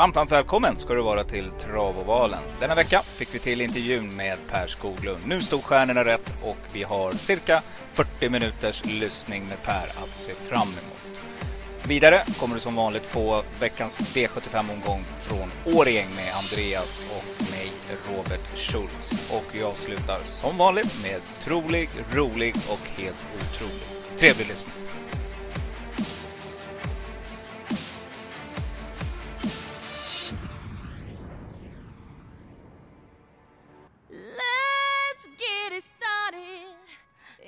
Varmt, varmt välkommen ska du vara till Travovalen. Denna vecka fick vi till intervjun med Per Skoglund. Nu stod stjärnorna rätt och vi har cirka 40 minuters lyssning med Per att se fram emot. Vidare kommer du som vanligt få veckans V75-omgång från Årjäng med Andreas och mig, Robert Schultz. Och vi avslutar som vanligt med trolig, rolig och helt otrolig. Trevlig lyssning!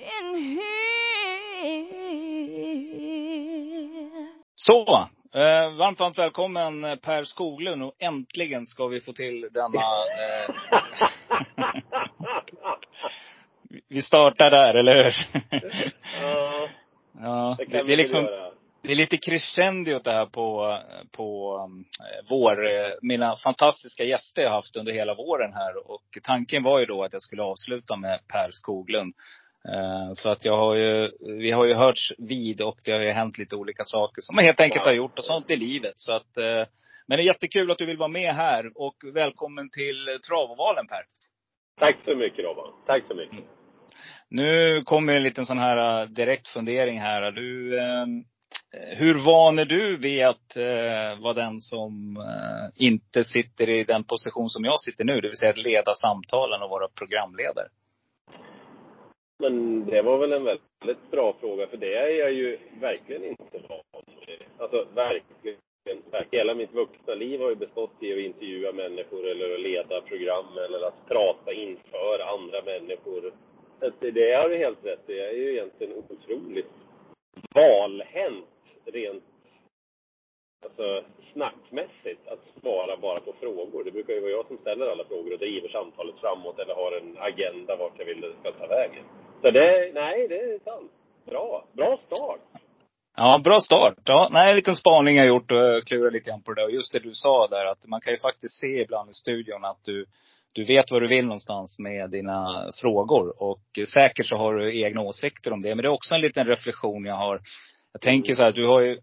In here. Så, eh, varmt, varmt välkommen eh, Per Skoglund och äntligen ska vi få till denna... Eh, vi startar där, eller hur? Ja, ja, det det, kan vi är väl liksom, göra. det är lite crescendo det här på, på um, vår, eh, mina fantastiska gäster jag haft under hela våren här. Och tanken var ju då att jag skulle avsluta med Per Skoglund. Eh, Så att jag har ju, vi har ju hörts vid och det har ju hänt lite olika saker som man helt enkelt har gjort och sånt i livet. Så att, eh, men det är jättekul att du vill vara med här och välkommen till Travovalen Per. Tack så mycket Robban. Tack så mycket. Nu kommer en liten sån här eh, direkt fundering här. Du, hur van är du vid att vara den som inte sitter i den position som jag sitter nu? Det vill säga att leda samtalen och vara programledare. Men det var väl en väldigt bra fråga, för det är jag ju verkligen inte van vid. Alltså verkligen. verkligen. Hela mitt vuxna liv har ju bestått i att intervjua människor eller att leda program eller att prata inför andra människor. Det har du helt rätt i. Jag är ju egentligen otroligt valhänt rent alltså, snackmässigt att svara bara på frågor. Det brukar ju vara jag som ställer alla frågor och driver samtalet framåt eller har en agenda vart jag vill det ska ta vägen. Så det, nej, det är sant. Bra. Bra start. Ja, bra start. Ja, nej, en liten spaning jag gjort och klurat lite grann på det. Och just det du sa där, att man kan ju faktiskt se ibland i studion att du, du vet vad du vill någonstans med dina frågor. Och säkert så har du egna åsikter om det. Men det är också en liten reflektion jag har. Jag tänker så här, du har ju,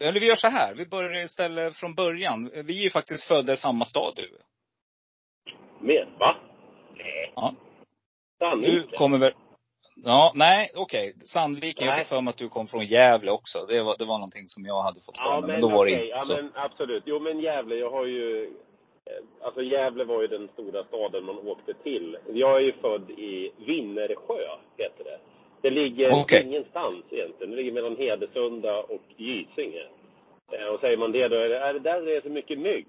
eller vi gör så här, vi börjar istället från början. Vi är ju faktiskt födda i samma stad du. Med, va? Nej. Ja. Du kommer väl, ja, nej, okej. Sandviken, jag Nej. fick för mig att du kom från Gävle också. Det var, det var någonting som jag hade fått för Ja, mig. men Men då var det inte ja, så. men absolut. Jo, men Gävle, jag har ju... eh, Alltså Gävle var ju den stora staden man åkte till. Jag är ju född i Vinnersjö, heter det. Det ligger Okej. ingenstans egentligen. Det ligger mellan Hedesunda och Gysinge. Eh, Och säger man det då, är det, är det där det är så mycket mygg?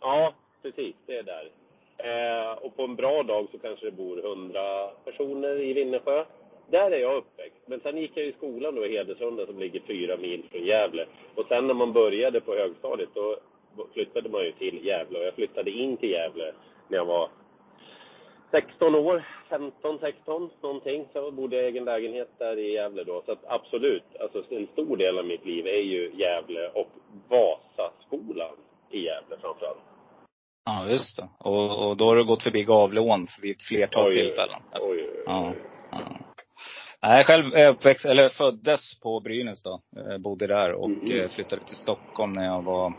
Ja, precis. Det är där. Eh, och på en bra dag så kanske det bor 100 personer i Vinnersjö. Där är jag uppväxt. Men sen gick jag i skolan då i Hedesunda som ligger fyra mil från Gävle. Och sen när man började på högstadiet då flyttade man ju till Gävle. Och jag flyttade in till Gävle när jag var 16 år, 15, 16 någonting. Så jag bodde i egen lägenhet där i Gävle då. Så absolut, alltså en stor del av mitt liv är ju Gävle och Vasaskolan i Gävle framförallt. Ja, just det. Och, och då har du gått förbi Gavleån vid ett flertal Oj, tillfällen. Oj, oj, oj. Ja. Nej, själv är uppväxt, eller föddes på Brynäs då. Eh, bodde där och Mhm. eh, flyttade till Stockholm när jag var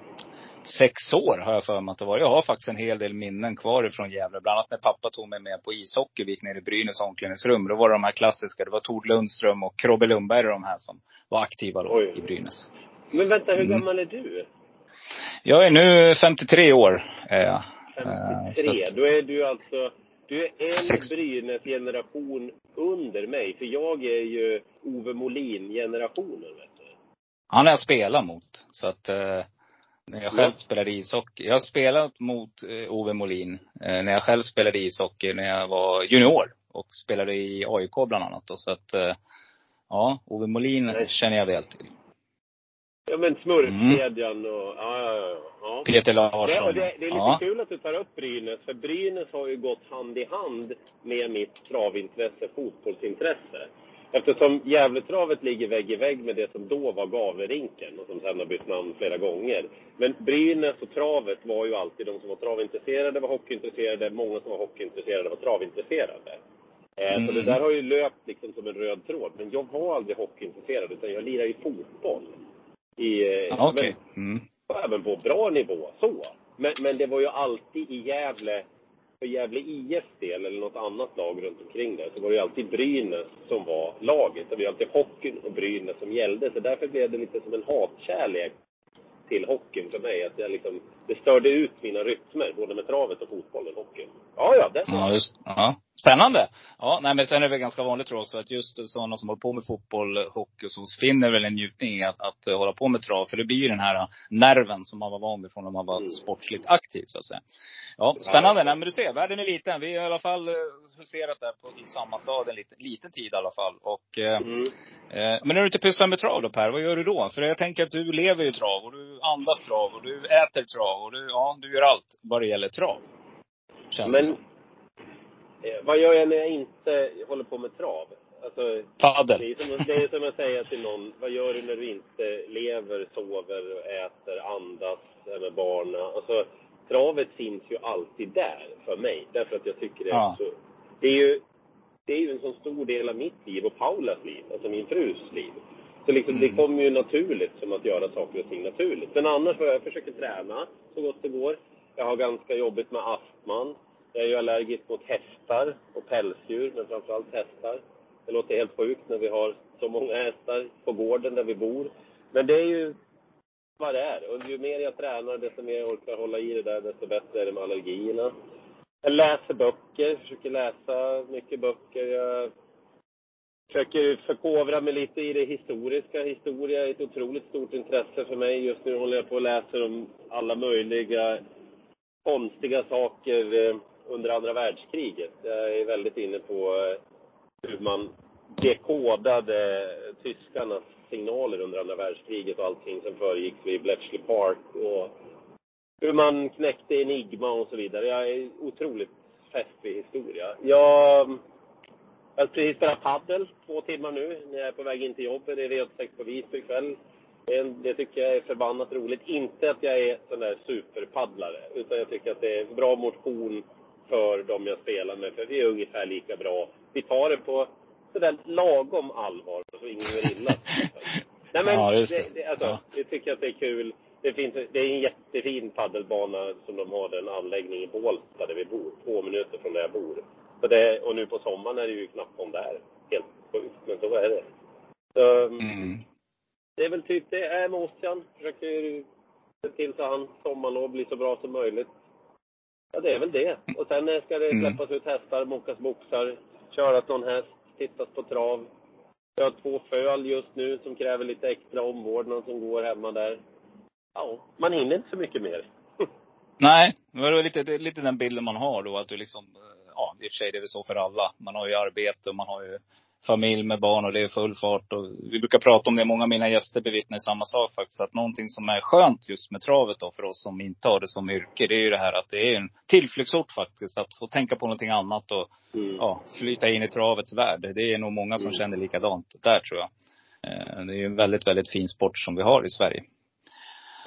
sex år har jag för mig att det var. Jag har faktiskt en hel del minnen kvar ifrån Gävle. Bland annat när pappa tog mig med på ishockey. Vi gick ner i Brynäs omklädningsrum. Då var det de här klassiska. Det var Tord Lundström och Krobbe Lundberg och de här som var aktiva då Oj. i Brynäs. Men vänta, hur Mm. gammal är du? Jag är nu 53 år. Är jag. Eh, så 53. att- Då är du alltså... Du är en Sex- Brynäs-generation under mig. För jag är ju Ove Molin-generationen, vet du. Han har jag spelat mot. Så att, eh, när jag själv Ja. spelade ishockey. Jag har spelat mot eh, Ove Molin eh, när jag själv spelade ishockey när jag var junior. Och spelade i AIK bland annat. Då, så att, eh, ja, Ove Molin Nej. känner jag väl till. Ja, men Smurfkedjan och... Ja, ja, ja. ja. Peter Det, Larsson. och det, det är lite ja. kul att du tar upp Brynäs, för Brynäs har ju gått hand i hand med mitt travintresse, fotbollsintresse. Eftersom Gävletravet ligger vägg i vägg med det som då var Gavlerinken och som sen har bytt namn flera gånger. Men Brynäs och travet var ju alltid de som var travintresserade, var hockeyintresserade, många som var hockeyintresserade var travintresserade. Eh, Så Mm. det där har ju löpt liksom som en röd tråd. Men jag var aldrig hockeyintresserad, utan jag lirar ju fotboll. I, eh, Ja, Okej. men Mm. men på bra nivå så. Men, men det var ju alltid i Gävle, för Gävle IFs del eller något annat lag runt omkring där, så var det ju alltid Brynäs som var laget. Det var ju alltid hockeyn och Brynäs som gällde. Så därför blev det lite som en hatkärlek till hockeyn för mig. Att jag liksom, det störde ut mina rytmer, både med travet och fotbollen och hockeyn. Ja, ja, det. Ja, just ja. Spännande! Ja, nej men sen är det väl ganska vanligt tror jag också att just sådana som håller på med fotboll, hockey och så finner väl en njutning i att, att hålla på med trav. För det blir ju den här nerven som man var van vid från när man var Mm. sportsligt aktiv så att säga. Ja, spännande. Nej men du ser, världen är liten. Vi har i alla fall eh, huserat där på, i samma stad en liten, liten tid i alla fall. Och, eh, Mm. eh, men när du inte pysslar med trav då Per, vad gör du då? För jag tänker att du lever ju trav och du andas trav och du äter trav och du, ja, du gör allt vad det gäller trav. Känns det Men som. Eh, vad gör jag när jag inte håller på med trav? Alltså, Padel. Det är, som, att- det är som att säga till någon, vad gör du när du inte lever, sover, äter, andas, är med barnen? Alltså, travet finns ju alltid där för mig. Därför att jag tycker det är Ja. så... Det är ju, det är ju en så stor del av mitt liv och Paulas liv, alltså min frus liv. Så liksom, det Mm. kommer ju naturligt som att göra saker och ting naturligt. Men annars jag försöka träna så gott det går. Jag har ganska jobbigt med astman. Jag är ju allergisk mot hästar och pälsdjur, men framförallt hästar. Det låter helt sjukt när vi har så många hästar på gården där vi bor. Men det är ju vad det är. Och ju mer jag tränar, desto mer jag orkar hålla i det där, desto bättre är det med allergierna. Jag läser böcker, försöker läsa mycket böcker. Jag försöker förkovra mig lite i det historiska. Historia är ett otroligt stort intresse för mig. Just nu håller jag på och läser om alla möjliga konstiga saker under andra världskriget. Jag är väldigt inne på eh, hur man dekodade tyskarnas signaler under andra världskriget och allting som föregick vid Bletchley Park och hur man knäckte Enigma och så vidare. Jag är otroligt fäst vid historia. Jag jag har precis spelat padel två timmar nu när jag är på väg in till jobbet. Det är V86 på Visby ikväll. Det, det tycker jag är förbannat roligt. Inte att jag är sån där superpaddlare, utan jag tycker att det är bra motion för de jag spelar med, för vi är ungefär lika bra. Vi tar det på sådär lagom allvar, så ingen gör illa. Nej men, Ja, det. det. Det, alltså, Ja. jag tycker att det är kul. Det, finns, det är en jättefin paddelbana som de har, den anläggning i Bålsta där vi bor. Två minuter från där jag bor. Så det, och nu på sommaren är det ju knappt om där. Helt sjukt, men så är det. Så, Mm. Det är väl typ det är med Ossian. Försöker se till så han sommarlov blir så bra som möjligt. Ja, det är väl det. Och sen eh, ska det Mm. släppas ut hästar, mockas boxar, köras någon häst, tittas på trav. Jag har två föl just nu som kräver lite extra omvårdnad som går hemma där. Ja, man hinner inte så mycket mer. Nej, det var lite, är lite den bilden man har då. Att du liksom, eh, ja i och för sig det är väl så för alla. Man har ju arbete och man har ju familj med barn och det är full fart. Och vi brukar prata om det, många av mina gäster bevittnar samma sak faktiskt. Att någonting som är skönt just med travet då för oss som inte har det som yrke. Det är ju det här att det är en tillflyktsort faktiskt. Att få tänka på någonting annat och Mm. ja, flyta in i travets värld. Det är nog många som Mm. känner likadant där tror jag. Eh, Det är ju en väldigt, väldigt fin sport som vi har i Sverige.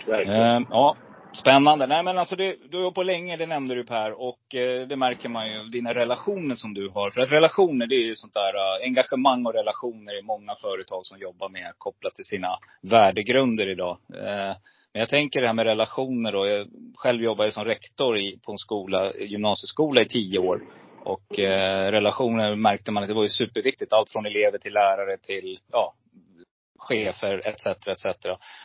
Verkligen. Eh, ja, spännande. Nej men alltså det, du har jobbat på länge, det nämnde du Per. Och eh, det märker man ju, dina relationer som du har. För att relationer, det är ju sånt där eh, engagemang och relationer i många företag som jobbar med kopplat till sina värdegrunder idag. Eh, men jag tänker det här med relationer då. Jag själv jobbade som rektor i, på en skola, gymnasieskola i tio år. Och eh, relationer märkte man att det var ju superviktigt. Allt från elever till lärare till, ja, chefer etc. etc.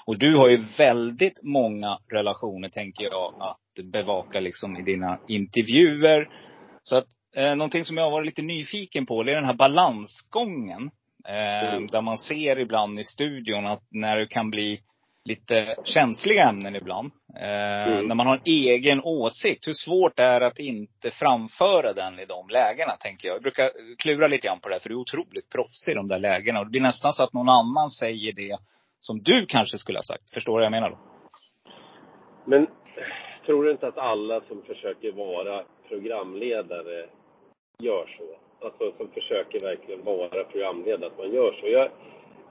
Och du har ju väldigt många relationer tänker jag att bevaka liksom i dina intervjuer. Så att eh, någonting som jag har varit lite nyfiken på det är den här balansgången. Eh, Mm. Där man ser ibland i studion att när det kan bli lite känsliga ämnen ibland. Eh, Mm. När man har en egen åsikt. Hur svårt det är att inte framföra den i de lägena, tänker jag. Jag brukar klura lite grann på det, här, för du är otroligt proffsig i de där lägena. Och det blir nästan så att någon annan säger det som du kanske skulle ha sagt. Förstår du vad jag menar då? Men tror du inte att alla som försöker vara programledare gör så? Alltså som försöker verkligen vara programledare, att man gör så. Jag,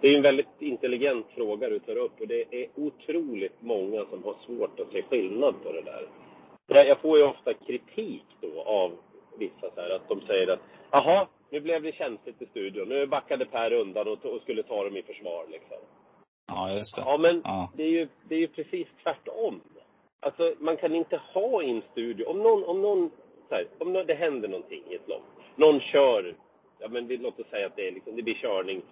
det är en väldigt intelligent fråga du tar upp och det är otroligt många som har svårt att se skillnad på det där. Jag, får ju ofta kritik då av vissa så här, att de säger att jaha, nu blev det känsligt i studion. Nu backade Per undan och, och skulle ta dem i försvar liksom. Ja, just det. Ja, men Ja. det, är ju, det är ju precis tvärtom. Alltså, man kan inte ha i en studio, om någon, om någon, så här, om det händer någonting i ett lopp. Någon kör, ja men låt oss säga att det, är liksom, det blir körning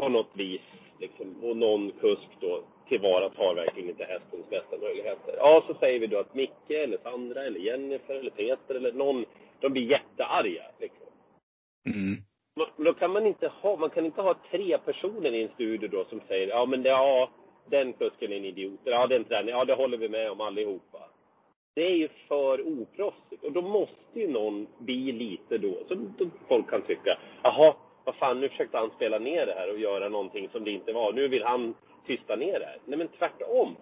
på något vis, liksom, och någon kusk då tillvaratar verkligen inte hästens bästa möjligheter. Ja, så säger vi då att Micke eller Sandra eller Jennifer eller Peter eller någon, de blir jättearga. Liksom. Mm. Men då kan man inte ha, man kan inte ha tre personer i en studio då som säger ja men det, ja, den kusken är en idiot. Ja, den tränaren, ja det håller vi med om allihopa. Det är ju för oproffsigt. Och då måste ju någon bli lite då, då folk kan tycka, jaha, vad fan nu försökte han spela ner det här och göra någonting som det inte var. Nu vill han tysta ner det här. Nej men tvärtom.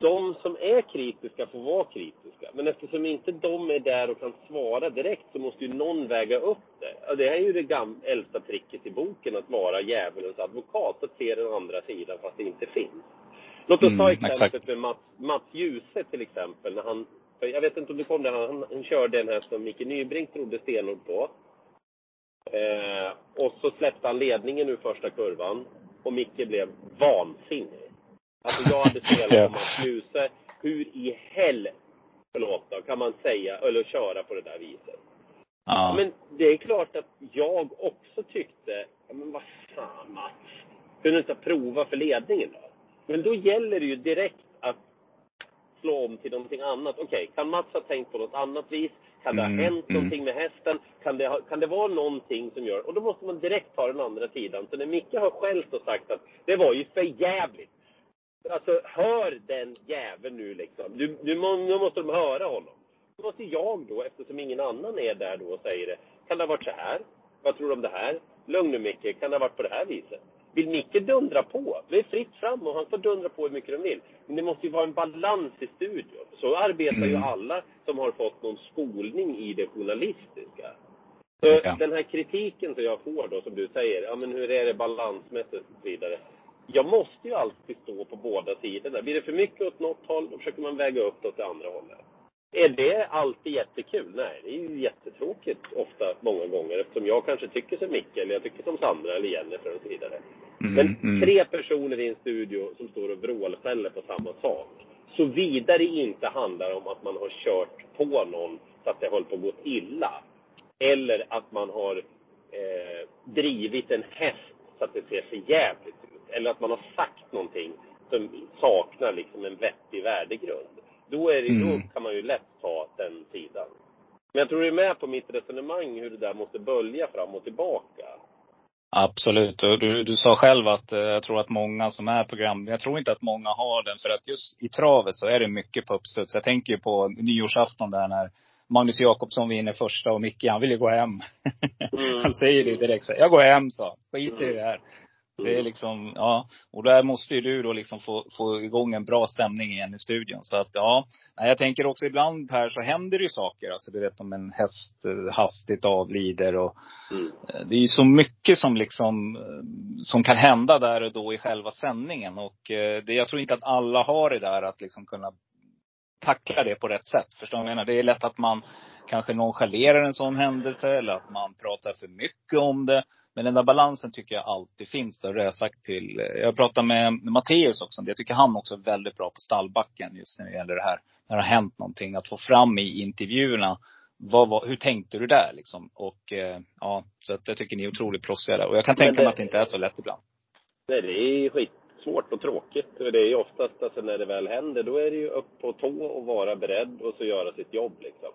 De som är kritiska får vara kritiska. Men eftersom inte de är där och kan svara direkt så måste ju någon väga upp det. Det här är ju det gam- äldsta tricket i boken, att vara djävulens advokat. Att se den andra sidan fast det inte finns. Låt oss Mm, ta exemplet exakt. med Mats, Mats Djuse till exempel. När han, jag vet inte om du kom där, han, han körde en häst som Micke Nybrink trodde stenhårt på. Eh, och så släppte han ledningen ur första kurvan. Och Micke blev vansinnig. Alltså jag hade spelat på Mats Djuse. Hur i hell, förlåt då, kan man säga, eller köra på det där viset? Ja. Men det är klart att jag också tyckte, men vad fan Mats, kunde inte prova för ledningen då? Men då gäller det ju direkt att slå om till någonting annat. Okej, kan Mats ha tänkt på något annat vis? Kan det Mm, ha hänt mm. någonting med hästen? Kan det, ha, kan det vara någonting som gör... Och då måste man direkt ta den andra sidan. Så när Micke har skällt och sagt att det var ju för jävligt. Alltså, hör den jäveln nu liksom. Du, du, nu måste de höra honom. Då måste jag då, eftersom ingen annan är där då och säger det. Kan det ha varit så här? Vad tror du om det här? Lugn nu Micke, kan det ha varit på det här viset? Vill Micke dundra på? Det är fritt fram och han får dundra på hur mycket de vill. Men det måste ju vara en balans i studion. Så arbetar ju Mm. alla som har fått någon skolning i det journalistiska. Så Ja. den här kritiken som jag får då, som du säger, ja men hur är det balansmässigt och så vidare. Jag måste ju alltid stå på båda sidorna. Blir det för mycket åt något håll, då försöker man väga upp det åt det andra hållet. Är det alltid jättekul? Nej, det är ju jättetråkigt ofta, många gånger. Eftersom jag kanske tycker som Micke, eller jag tycker som Sandra eller Jennifer och så vidare. Mm, Men mm. tre personer i en studio som står och vrålskäller på samma sak. Såvida det inte handlar om att man har kört på någon så att det håller på att gå illa. Eller att man har eh, drivit en häst så att det ser för jävligt ut. Eller att man har sagt någonting som saknar liksom en vettig värdegrund. Då, är det, Mm. då kan man ju lätt ta den sidan. Men jag tror du är med på mitt resonemang hur det där måste bölja fram och tillbaka. Absolut. Du, du sa själv att eh, jag tror att många som är program, jag tror inte att många har den. För att just i travet så är det mycket på uppstuds. Jag tänker ju på nyårsafton där när Magnus Jakobsson vinner första och Micke han vill ju gå hem. Mm. Han säger det direkt så här, jag går hem så. Skit i det här. Det är liksom, ja. Och där måste ju du då liksom få, få igång en bra stämning igen i studion. Så att ja. Jag tänker också ibland Per så händer det ju saker. Alltså du vet om en häst eh, hastigt avlider och Mm. Eh, det är ju så mycket som liksom, eh, som kan hända där och då i själva sändningen. Och det, jag tror inte att alla har det där att liksom kunna tackla det på rätt sätt. Förstår du vad jag menar? Det är lätt att man kanske nonchalerar en sån händelse eller att man pratar för mycket om det. Men den där balansen tycker jag alltid finns där. Det har jag sagt till, jag pratade med Matteus också. Jag tycker han också är väldigt bra på stallbacken just när det gäller det här. När det har hänt någonting. Att få fram i intervjuerna vad, var- hur tänkte du där liksom? Och eh, ja, så att jag tycker ni är otroligt proffsiga där. Och jag kan tänka mig att det inte är så lätt ibland. Nej, det är skitsvårt och tråkigt. Och det är ju oftast, alltså när det väl händer, då är det ju upp på tå och vara beredd och så göra sitt jobb liksom.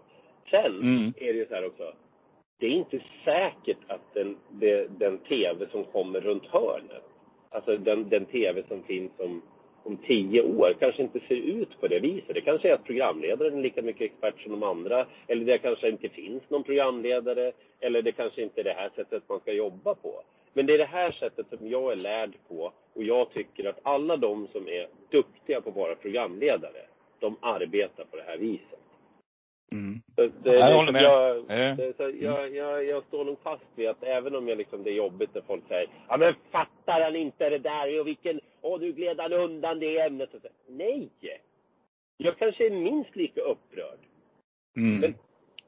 Sen Mm. är det ju så här också. Det är inte säkert att den, det, den tv som kommer runt hörnet, alltså den, den tv som finns om, om tio år, kanske inte ser ut på det viset. Det kanske är att programledaren är lika mycket expert som de andra. Eller det kanske inte finns någon programledare. Eller det kanske inte är det här sättet man ska jobba på. Men det är det här sättet som jag är lärd på. Och jag tycker att alla de som är duktiga på att vara programledare, de arbetar på det här viset. Mm. Så det, Jag håller med. Jag, så jag, jag, jag står nog fast vid att även om jag liksom, det är jobbigt när folk säger Ja men fattar han inte det där? Och vilken, åh nu gled han undan det ämnet. Så, Nej! Jag kanske är minst lika upprörd. Mm. Men,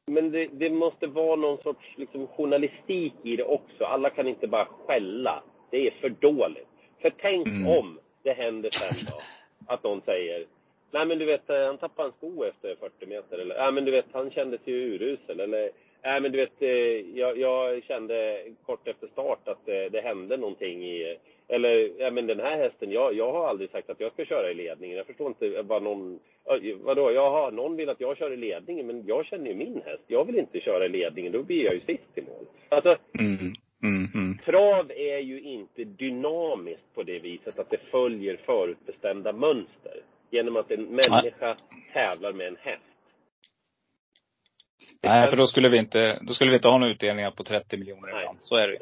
men det, det måste vara någon sorts liksom, journalistik i det också. Alla kan inte bara skälla. Det är för dåligt. För tänk Mm. om det händer sen då, att någon säger Nej men du vet, eh, han tappade en sko efter 40 meter. Eller, nej men du vet, han kände sig urusel. Eller, nej men du vet, eh, jag, jag kände kort efter start att det, det hände någonting i... Eller, ja men den här hästen, jag, jag har aldrig sagt att jag ska köra i ledningen. Jag förstår inte vad någon... Vadå, jaha, någon vill att jag kör i ledningen, men jag känner ju min häst. Jag vill inte köra i ledningen, då blir jag ju sist i mål. Alltså, Mm. Mm. Mm. trav är ju inte dynamiskt på det viset att det följer förutbestämda mönster. Genom att en människa tävlar med en häst. Nej, för då skulle vi inte, då skulle vi inte ha några utdelningar på 30 miljoner ibland. Så är det.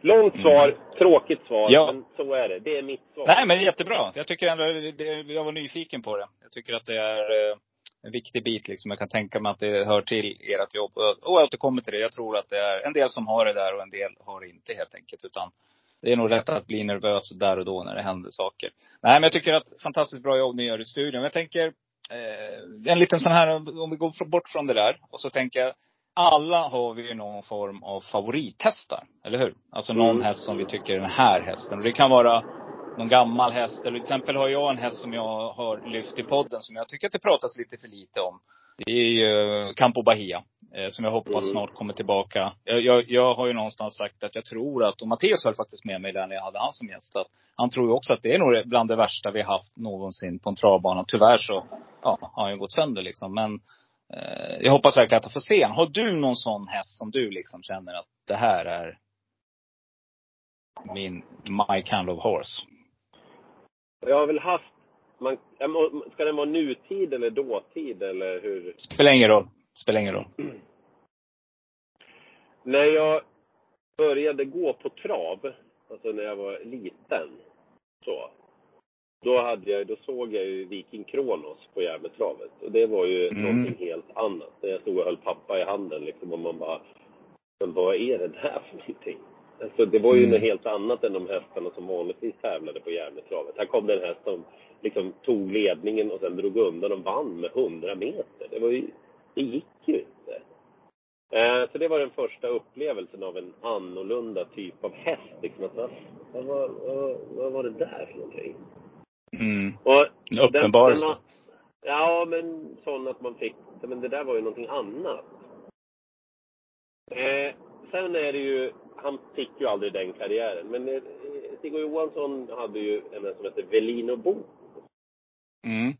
Långt svar, tråkigt svar, Mm. Ja. men så är det. Det är mitt svar. Nej, men det är jättebra. Jag tycker ändå, det, jag var nyfiken på det. Jag tycker att det är eh, en viktig bit liksom. Jag kan tänka mig att det hör till ert jobb. Och och jag återkommer till det. Jag tror att det är en del som har det där och en del har det inte helt enkelt. Utan det är nog lätt att bli nervös där och då när det händer saker. Nej, men jag tycker att fantastiskt bra jobb ni gör i studion. Jag tänker, eh, en liten sån här, om vi går bort från det där. Och så tänker jag, alla har vi ju någon form av favorithästar. Eller hur? Alltså någon Mm. häst som vi tycker är den här hästen. Och det kan vara någon gammal häst. Eller till exempel har jag en häst som jag har lyft i podden som jag tycker att det pratas lite för lite om. Det är ju Campo Bahia. Eh, som jag hoppas Mm. snart kommer tillbaka. Jag, jag, jag har ju någonstans sagt att jag tror att, och Matteus höll faktiskt med mig där när jag hade han som gäst. Att han tror ju också att det är nog bland det värsta vi haft någonsin på en travbana. Tyvärr så, ja, har han ju gått sönder liksom. Men eh, jag hoppas verkligen att jag får se han. Har du någon sån häst som du liksom känner att det här är min, my kind of horse? Jag har väl haft... Man, ska den vara nutid eller dåtid eller hur? Spelar ingen roll. Spelar ingen roll. När jag började gå på trav, alltså när jag var liten, så. Då, hade jag, då såg jag ju Viking Kronos på Gävletravet. Och det var ju Mm. någonting helt annat. När jag stod och höll pappa i handen liksom och man bara, men vad är det där för någonting? Alltså det var ju Mm. något helt annat än de hästarna som vanligtvis tävlade på Gävletravet. Här kom det en häst som liksom tog ledningen och sen drog undan och vann med 100 meter. Det var ju, det gick ju inte. Eh, så det var den första upplevelsen av en annorlunda typ av häst. Liksom att, vad, vad, vad, var det där för någonting? Mm. Och Uppenbarelse. den- Ja, men sån att man fick, men det där var ju någonting annat. Eh, sen är det ju, han fick ju aldrig den karriären. Men eh, Stig Johansson hade ju en som hette Velino Bo. Mm.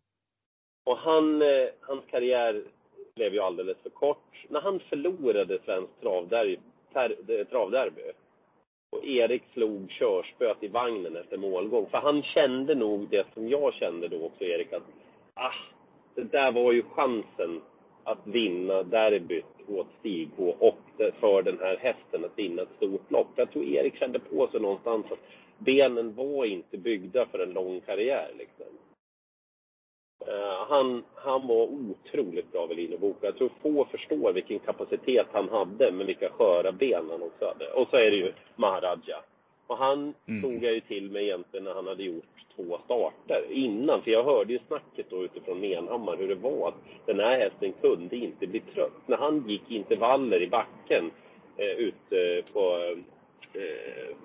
Och han, eh, hans karriär blev ju alldeles för kort. När han förlorade Svenskt travderby, ter, eh, travderby och Erik slog körspöet i vagnen efter målgång. För han kände nog det som jag kände då också, Erik, att ah, det där var ju chansen att vinna derbyt åt Stig H och för den här hästen att vinna ett stort lopp. Jag tror Erik kände på sig någonstans att benen var inte byggda för en lång karriär. Liksom. Eh, han, han var otroligt bra vid linjebok. Jag tror få förstår vilken kapacitet han hade, men vilka sköra ben han också hade. Och så är det ju Maharaja. Och han Mm. tog jag ju till mig egentligen när han hade gjort två starter innan. För jag hörde ju snacket då utifrån Menhammar hur det var att den här hästen kunde inte bli trött. När han gick intervaller i backen eh, ute på eh,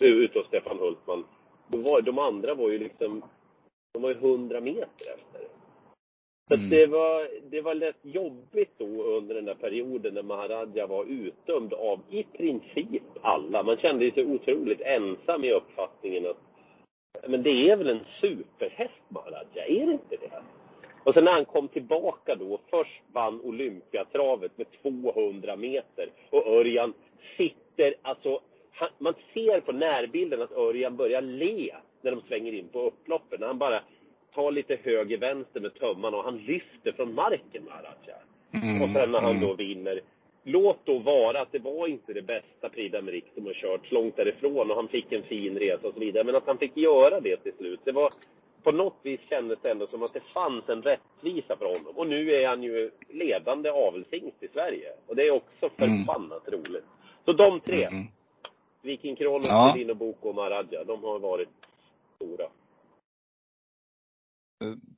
ute hos Stefan Hultman. Var, de andra var ju liksom de var ju hundra meter efter. Så Mm. det, var, det var lätt jobbigt då under den där perioden när Maharaja var utdömd av i princip alla. Man kände sig otroligt ensam i uppfattningen att men det är väl en superhäst Maharaja, är det inte det? Och sen när han kom tillbaka då, först vann Olympiatravet med 200 meter och Örjan sitter, alltså, han, man ser på närbilden att Örjan börjar le när de svänger in på upploppen. När han bara tar lite höger-vänster med tömmarna och han lyfter från marken Maharaja. Mm. Och sen när han Mm. då vinner. Låt då vara att det var inte det bästa Prix d'Amérique som har körts långt därifrån och han fick en fin resa och så vidare. Men att han fick göra det till slut, det var på något vis kändes det ändå som att det fanns en rättvisa för honom. Och nu är han ju ledande avelshingst i Sverige. Och det är också Mm. förbannat roligt. Så de tre, Mm. Viking Kronos, Ja. Medino Boko och Maharaja, de har varit stora.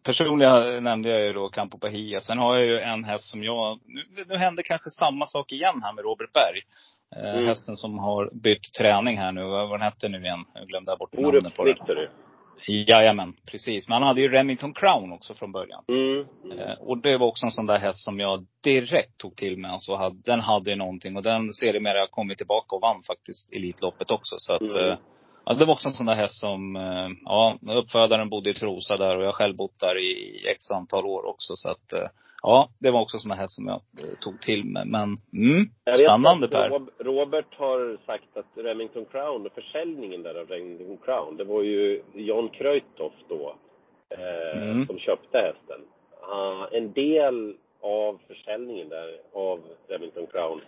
Personligen nämnde jag ju då Campo Bahia. Sen har jag ju en häst som jag, nu, nu händer kanske samma sak igen här med Robert Berg. Eh, Mm. Hästen som har bytt träning här nu. Vad den hette nu igen? Jag glömde bort Orup namnet på den. Victory. Jajamän, precis. Men han hade ju Remington Crown också från början. Mm. Eh, Och det var också en sån där häst som jag direkt tog till mig. Alltså, hade- den hade någonting och den sedermera kommit tillbaka och vann faktiskt Elitloppet också. Så att, Mm. eh, ja, det var också en sån där häst som, eh, ja, uppfödaren bodde i Trosa där och jag själv bott där i x antal år också. Så att, eh, ja, det var också en sån där häst som jag eh, tog till mig. Men, mm, Jag vet spännande att Per. Rob- Robert har sagt att Remington Crown, och försäljningen där av Remington Crown, det var ju John Kreutoff då eh, Mm. som köpte hästen. Ah, en del av försäljningen där av Remington Crown,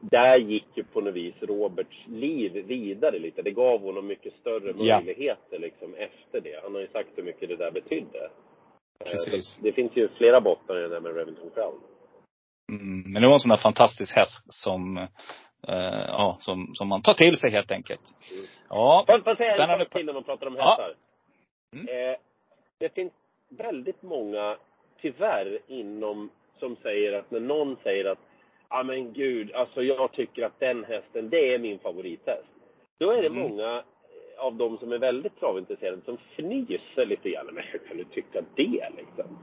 där gick ju på något vis Roberts liv vidare lite. Det gav honom mycket större Ja. möjligheter liksom efter det. Han har ju sagt hur mycket det där betydde. Eh, Precis. Det finns ju flera bottnar i det där med Remington Crown. Mm, men det var en sån där fantastisk häst som, eh, ja, som, som man tar till sig helt enkelt. Mm. Ja, Får jag säga en sak till när man pratar om Ja. hästar? Mm. Eh, det finns väldigt många, tyvärr, inom som säger att när någon säger att ja men gud, alltså jag tycker att den hästen, det är min favorithäst. Då är det Mm. många av de som är väldigt travintresserade som fnyser lite grann. Men hur kan du tycka det liksom?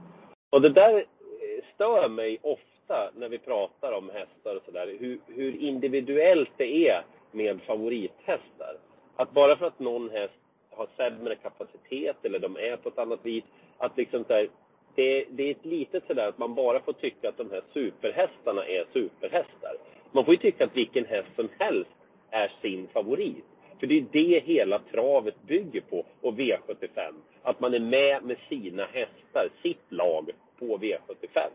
Och det där eh, stör mig ofta när vi pratar om hästar och sådär. Hur, hur individuellt det är med favorithästar. Att bara för att någon häst har sämre kapacitet eller de är på ett annat vis. Att liksom så här, det, det är ett litet sådär att man bara får tycka att de här superhästarna är superhästar. Man får ju tycka att vilken häst som helst är sin favorit. För det är det hela travet bygger på och V75. Att man är med med sina hästar, sitt lag, på V75.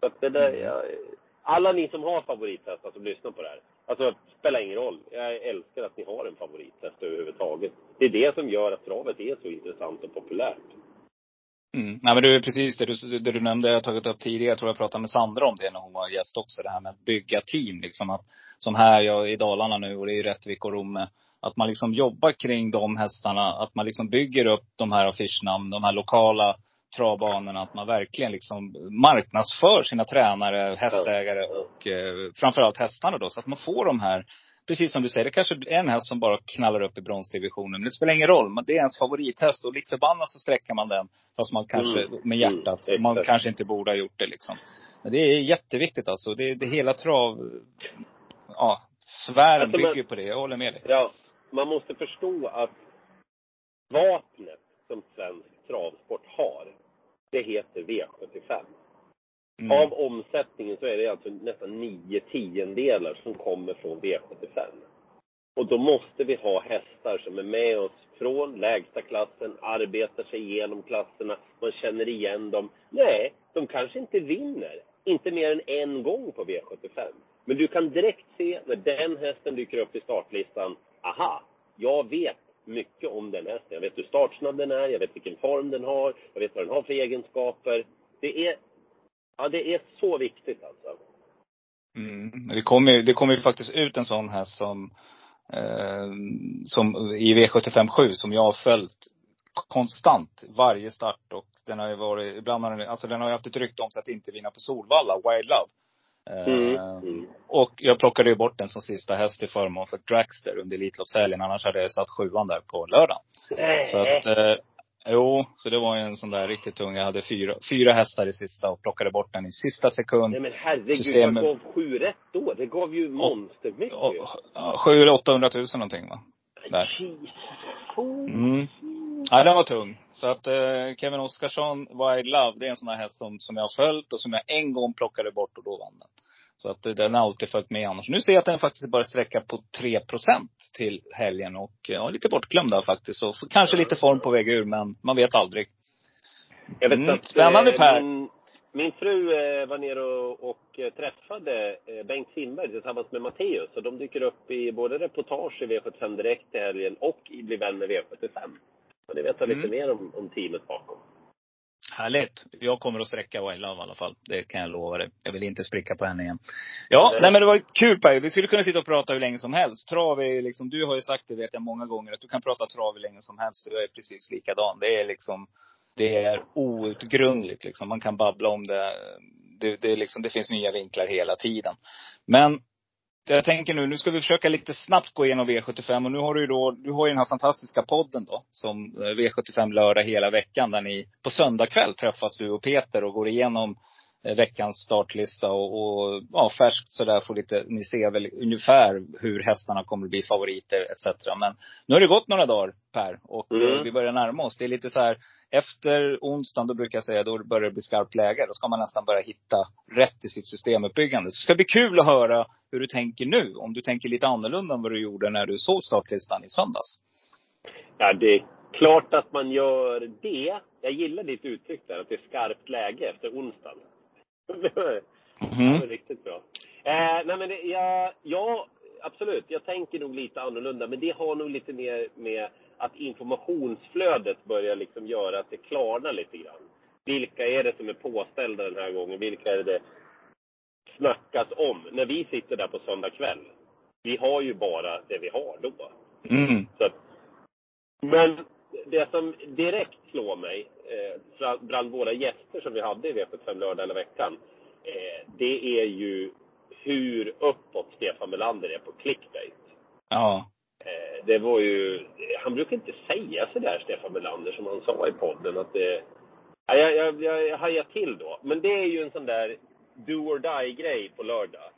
Så att det där, Mm. jag, alla ni som har favorithästar som lyssnar på det här. Alltså, det spelar ingen roll. Jag älskar att ni har en favorithäst överhuvudtaget. Det är det som gör att travet är så intressant och populärt. Mm. Nej men det är precis det du, det du nämnde, jag har tagit upp tidigare, jag tror jag pratade med Sandra om det när hon var gäst också, det här med att bygga team liksom. Att, som här, jag i Dalarna nu och det är Rättvik och Romme. Att man liksom jobbar kring de hästarna, att man liksom bygger upp de här affischnamn, de här lokala travbanorna. Att man verkligen liksom marknadsför sina tränare, hästägare och eh, framförallt hästarna då. Så att man får de här, precis som du säger, det kanske är en häst som bara knallar upp i bronsdivisionen. Men det spelar ingen roll, men det är ens favorithäst och likt förbannat så sträcker man den. Fast man kanske, Mm. med hjärtat, Mm, man kanske inte borde ha gjort det liksom. Men det är jätteviktigt alltså. Det, det hela trav, ja, sfären Alltså, bygger på det. Jag håller med dig. Ja, man måste förstå att vapnet som svensk travsport har, det heter V75. Mm. Av omsättningen så är det alltså nästan nio tiondelar som kommer från V75. Och då måste vi ha hästar som är med oss från lägsta klassen, arbetar sig igenom klasserna, man känner igen dem. Nej, de kanske inte vinner, inte mer än en gång på V75. Men du kan direkt se när den hästen dyker upp i startlistan, aha, jag vet mycket om den hästen. Jag vet hur startsnabb den är, jag vet vilken form den har, jag vet vad den har för egenskaper. Det är, ja, det är så viktigt alltså. Mm. Det kommer ju, det kommer ju faktiskt ut en sån här som, eh, som i V75 7 som jag har följt konstant varje start och den har ju varit, ibland har den, alltså den har ju haft ett rykte om sig att inte vinna på Solvalla, Wild Love. Eh, Mm. Mm. Och jag plockade ju bort den som sista häst i förmån för Dragster under Elitloppshelgen. Annars hade jag satt sjuan där på lördag. Så att, eh, jo, så det var ju en sån där riktigt tung. Jag hade fyra, fyra hästar i sista och plockade bort den i sista sekund. Nej men herregud, Systemet- vad gav sju rätt då? Det gav ju monstermycket. Sju eller 800 000 någonting va? där. Mm. Ja, den var tung. Så att eh, Kevin Oskarsson, Wild Love, det är en sån här häst som, som jag har följt och som jag en gång plockade bort och då vann den. Så att den har alltid följt med annars. Nu ser jag att den faktiskt bara sträcka på 3% till helgen och ja, lite bortglömd där faktiskt. Så kanske lite form på väg ur, men man vet aldrig. Jag vet Mm, att, spännande, eh, Per. Min, min fru eh, var nere och, och eh, träffade Bengt Simberg tillsammans med Matteus. Och de dyker upp i både reportage i V75 Direkt i helgen och i Bli vän med V75. Så det vet jag lite Mm. mer om, om teamet bakom. Härligt. Jag kommer att sträcka Wild Love i alla fall. Det kan jag lova dig. Jag vill inte spricka på henne igen. Ja, Nej. nej men det var kul Per. Vi skulle kunna sitta och prata hur länge som helst. Trav är liksom, du har ju sagt det vet jag många gånger, att du kan prata trav hur länge som helst. Du är precis likadan. Det är liksom, det är outgrundligt liksom. Man kan babbla om det. Det, det, liksom, det finns nya vinklar hela tiden. Men jag tänker nu, nu ska vi försöka lite snabbt gå igenom V75 och nu har du ju då, du har ju den här fantastiska podden då, som eh, V75 lördag hela veckan där ni på söndag kväll träffas du och Peter och går igenom veckans startlista och, och ja, färskt sådär får lite, ni ser väl ungefär hur hästarna kommer att bli favoriter etc. Men nu har det gått några dagar Per och eh, mm. vi börjar närma oss. Det är lite så här, efter onsdagen då brukar jag säga, då börjar det bli skarpt läge. Då ska man nästan börja hitta rätt i sitt systemuppbyggande. Så det ska bli kul att höra hur du tänker nu. Om du tänker lite annorlunda än vad du gjorde när du såg startlistan i söndags. Ja, det är klart att man gör det. Jag gillar ditt uttryck där, att det är skarpt läge efter onsdagen. Mm. Ja, riktigt bra. Eh, nej men det, ja, ja, absolut. Jag tänker nog lite annorlunda. Men det har nog lite mer med att informationsflödet börjar liksom göra att det klarnar lite grann. Vilka är det som är påställda den här gången? Vilka är det snackas om? När vi sitter där på söndag kväll. Vi har ju bara det vi har då. Mm. Så men det som direkt slår mig eh, bland våra gäster som vi hade i V75 lördag eller veckan, eh, det är ju hur uppåt Stefan Melander är på clickbait. Ja. Eh, det var ju... Han brukar inte säga så där, Stefan Melander, som han sa i podden. Att det, ja, jag, jag, jag, jag hajar till då. Men det är ju en sån där do or die-grej på lördag.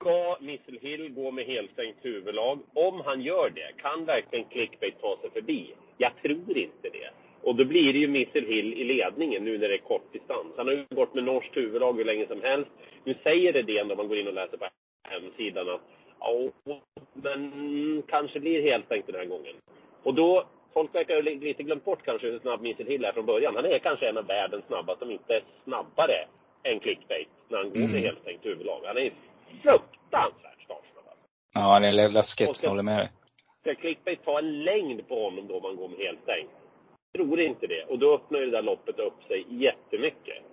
Ska Missile Hill gå med helstängt huvudlag? Om han gör det, kan verkligen clickbait ta sig förbi? Jag tror inte det. Och då blir det ju Missile Hill i ledningen nu när det är kort distans. Han har ju gått med norskt huvudlag hur länge som helst. Nu säger det det om man går in och läser på hemsidan att ja, men kanske blir helstängt den här gången. Och då, folk verkar ha lite glömt bort kanske hur snabb Missile Hill är från början. Han är kanske en av världens snabbaste, om inte snabbare än clickbait när han går med mm. helstängt huvudlag. Han är fruktansvärt startsnabb. Ja, han är läskigt. Jag håller med dig. Ska clickbait ta en längd på honom då om man går med helstängt? Tror inte det. Och då öppnar ju det där loppet upp sig jättemycket.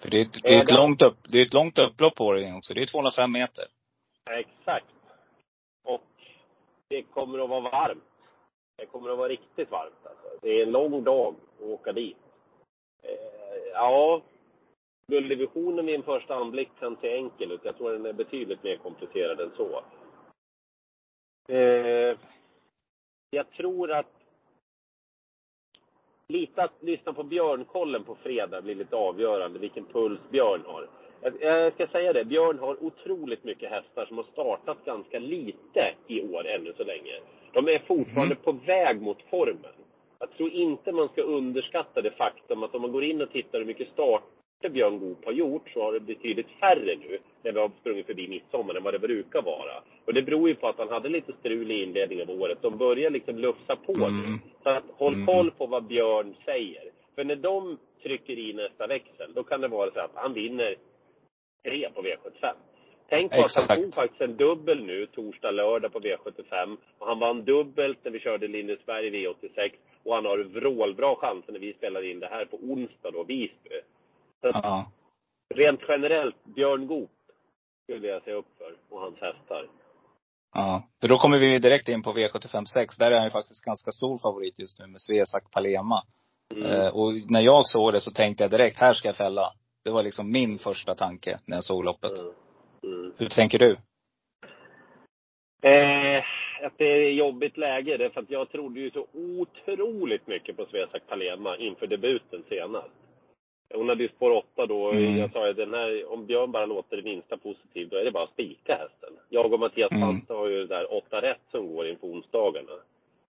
För det är, ett, det är ett, långt, upp, det är ett långt upplopp på det också. Det är 205 meter. Exakt. Och det kommer att vara varmt. Det kommer att vara riktigt varmt alltså. Det är en lång dag att åka dit. Eh, ja, gulddivisionen vid en första anblick kan se enkel ut. Jag tror den är betydligt mer komplicerad än så. Eh, jag tror att lite att lyssna på Björnkollen på fredag blir lite avgörande, vilken puls Björn har. Jag ska säga det, Björn har otroligt mycket hästar som har startat ganska lite i år ännu så länge. De är fortfarande mm. på väg mot formen. Jag tror inte man ska underskatta det faktum att om man går in och tittar hur mycket start Björn Goop har gjort så har det betydligt färre nu när vi har sprungit förbi midsommar än vad det brukar vara. Och det beror ju på att han hade lite strul i inledningen av året. De börjar liksom lufsa på mm. nu. Så att håll mm. koll på vad Björn säger. För när de trycker i nästa växel, då kan det vara så att han vinner tre på V75. Tänk på att han tog faktiskt en dubbel nu, torsdag, lördag på V75. Och han vann dubbelt när vi körde Lindesberg i V86. Och han har vrålbra chanser när vi spelar in det här på onsdag då, Visby. Ja. Rent generellt, Björn Goop skulle jag se upp för och hans hästar. Ja, för då kommer vi direkt in på V75 6. Där är han ju faktiskt ganska stor favorit just nu med Svesak Palema. Mm. Eh, och när jag såg det så tänkte jag direkt, här ska jag fälla. Det var liksom min första tanke när jag såg loppet. Mm. Mm. Hur tänker du? Eh, att det är jobbigt läge. Det för att jag trodde ju så otroligt mycket på Svesak Palema inför debuten senast. Hon hade ju spår 8 då. Mm. Jag sa den här, om Björn bara låter det minsta positiv, då är det bara att spika hästen. Jag och Mattias mm. Panta har ju där 8 rätt som går inför onsdagarna.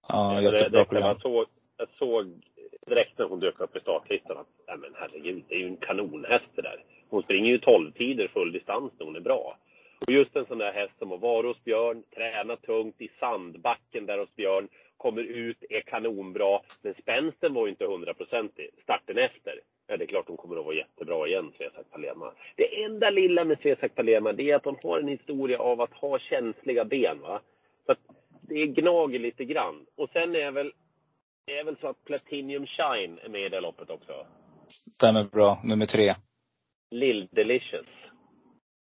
Ja, jättebra program. Jag såg, jag såg direkt när hon dök upp i startlistan att, nej men herregud, det är ju en kanonhäst det där. Hon springer ju 12 tider full distans när hon är bra. Och just en sån där häst som har varit hos Björn, tränat tungt i sandbacken där hos Björn, kommer ut, är kanonbra. Men spänsten var ju inte hundraprocentig. Starten efter, Ja, det är klart hon kommer att vara jättebra igen, Svesak Palema. Det enda lilla med Svesak Palema, det är att hon har en historia av att ha känsliga ben. Va? Så att det gnager lite grann. Och sen är väl, det är väl så att Platinum Shine är med i det loppet också. Stämmer bra. Nummer tre. Lill Delicious.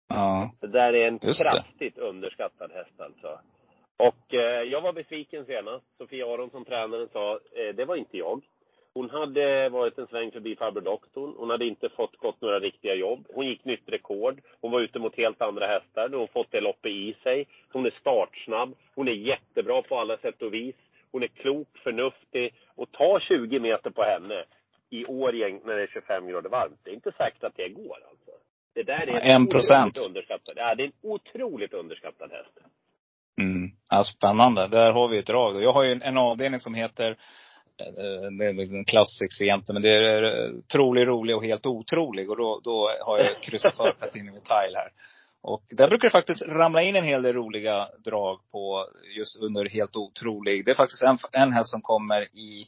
Ja. Det där är en kraftigt underskattad häst alltså. Och eh, jag var besviken senast. Sofia Aronsson, tränaren, sa eh, det var inte jag. Hon hade varit en sväng förbi farbror doktorn. Hon hade inte fått gått några riktiga jobb. Hon gick nytt rekord. Hon var ute mot helt andra hästar. Hon fått det loppet i sig. Hon är startsnabb. Hon är jättebra på alla sätt och vis. Hon är klok, förnuftig. Och ta 20 meter på henne i Årjäng när det är 25 grader varmt. Det är inte säkert att det går alltså. Det där är En procent. underskattad. Ja, det är en otroligt underskattad häst. Mm. Ja, spännande. Där har vi ett drag. Jag har ju en, avdelning som heter, det är en klassisk egentligen, men det är eh, trolig, rolig och helt otrolig. Och då, då har jag kryssat för Platinum Tile här. Och där brukar det faktiskt ramla in en hel del roliga drag på just under helt otrolig. Det är faktiskt en, en häst som kommer i,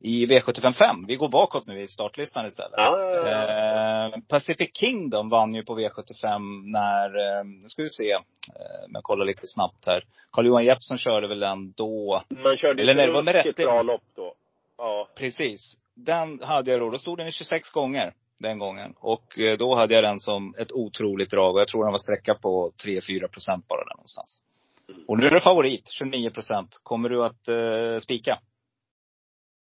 i V755. Vi går bakåt nu i startlistan istället. Ja, ja, ja. Eh, Pacific Kingdom vann ju på V75 när, eh, nu ska vi se, eh, om jag kollar lite snabbt här. Carl-Johan Jeppsson körde väl den då. Man körde Eller när det var med rätt- bra lopp då. Ja. Precis. Den hade jag då. Då stod den i 26 gånger den gången. Och eh, då hade jag den som ett otroligt drag. Och jag tror den var sträcka på 3-4 procent bara där någonstans. Och nu är det favorit, 29 procent. Kommer du att eh, spika?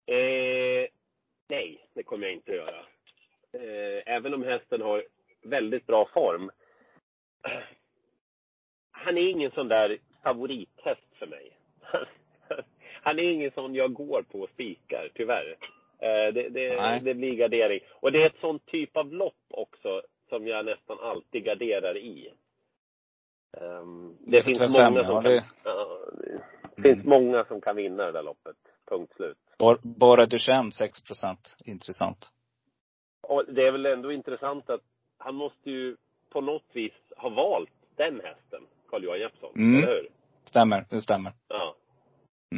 Eh, nej, det kommer jag inte att göra. Eh, även om hästen har väldigt bra form. Han är ingen sån där favorithäst för mig. Han är ingen sån jag går på och spikar, tyvärr. Eh, det, det, det blir gardering. Och det är ett sån typ av lopp också som jag nästan alltid garderar i. Ehm, det V75, finns många som ja, kan, det- ja, det finns Mm. många som kan vinna det där loppet. Punkt slut. Bara, bara Duchenne 6 procent. Intressant. Och det är väl ändå intressant att han måste ju på något vis ha valt den hästen, Carl-Johan Jeppsson. Mm. Eller hur? Stämmer, det stämmer. Ja.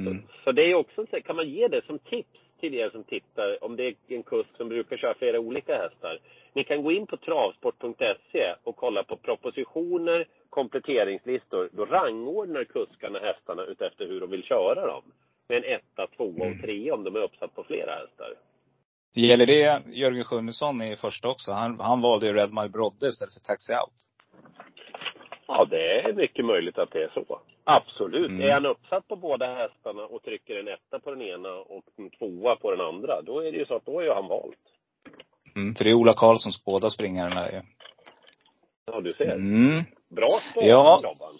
Mm. Så det är också, så- kan man ge det som tips till er som tittar, om det är en kusk som brukar köra flera olika hästar. Ni kan gå in på travsport.se och kolla på propositioner, kompletteringslistor. Då rangordnar kuskarna hästarna utefter hur de vill köra dem. Med en etta, tvåa Mm. och trea om de är uppsatt på flera hästar. Gäller det Jörgen Sjunnesson i första också? Han, han valde ju Red My Brodde istället för Taxi Out. Ja, det är mycket möjligt att det är så. Absolut. Mm. Är han uppsatt på båda hästarna och trycker en etta på den ena och en tvåa på den andra, då är det ju så att då är ju han valt. Mm, för det är Ola Karlssons båda springare där ju. Ja, du ser. Mm. Bra spaning, Ja. Robban.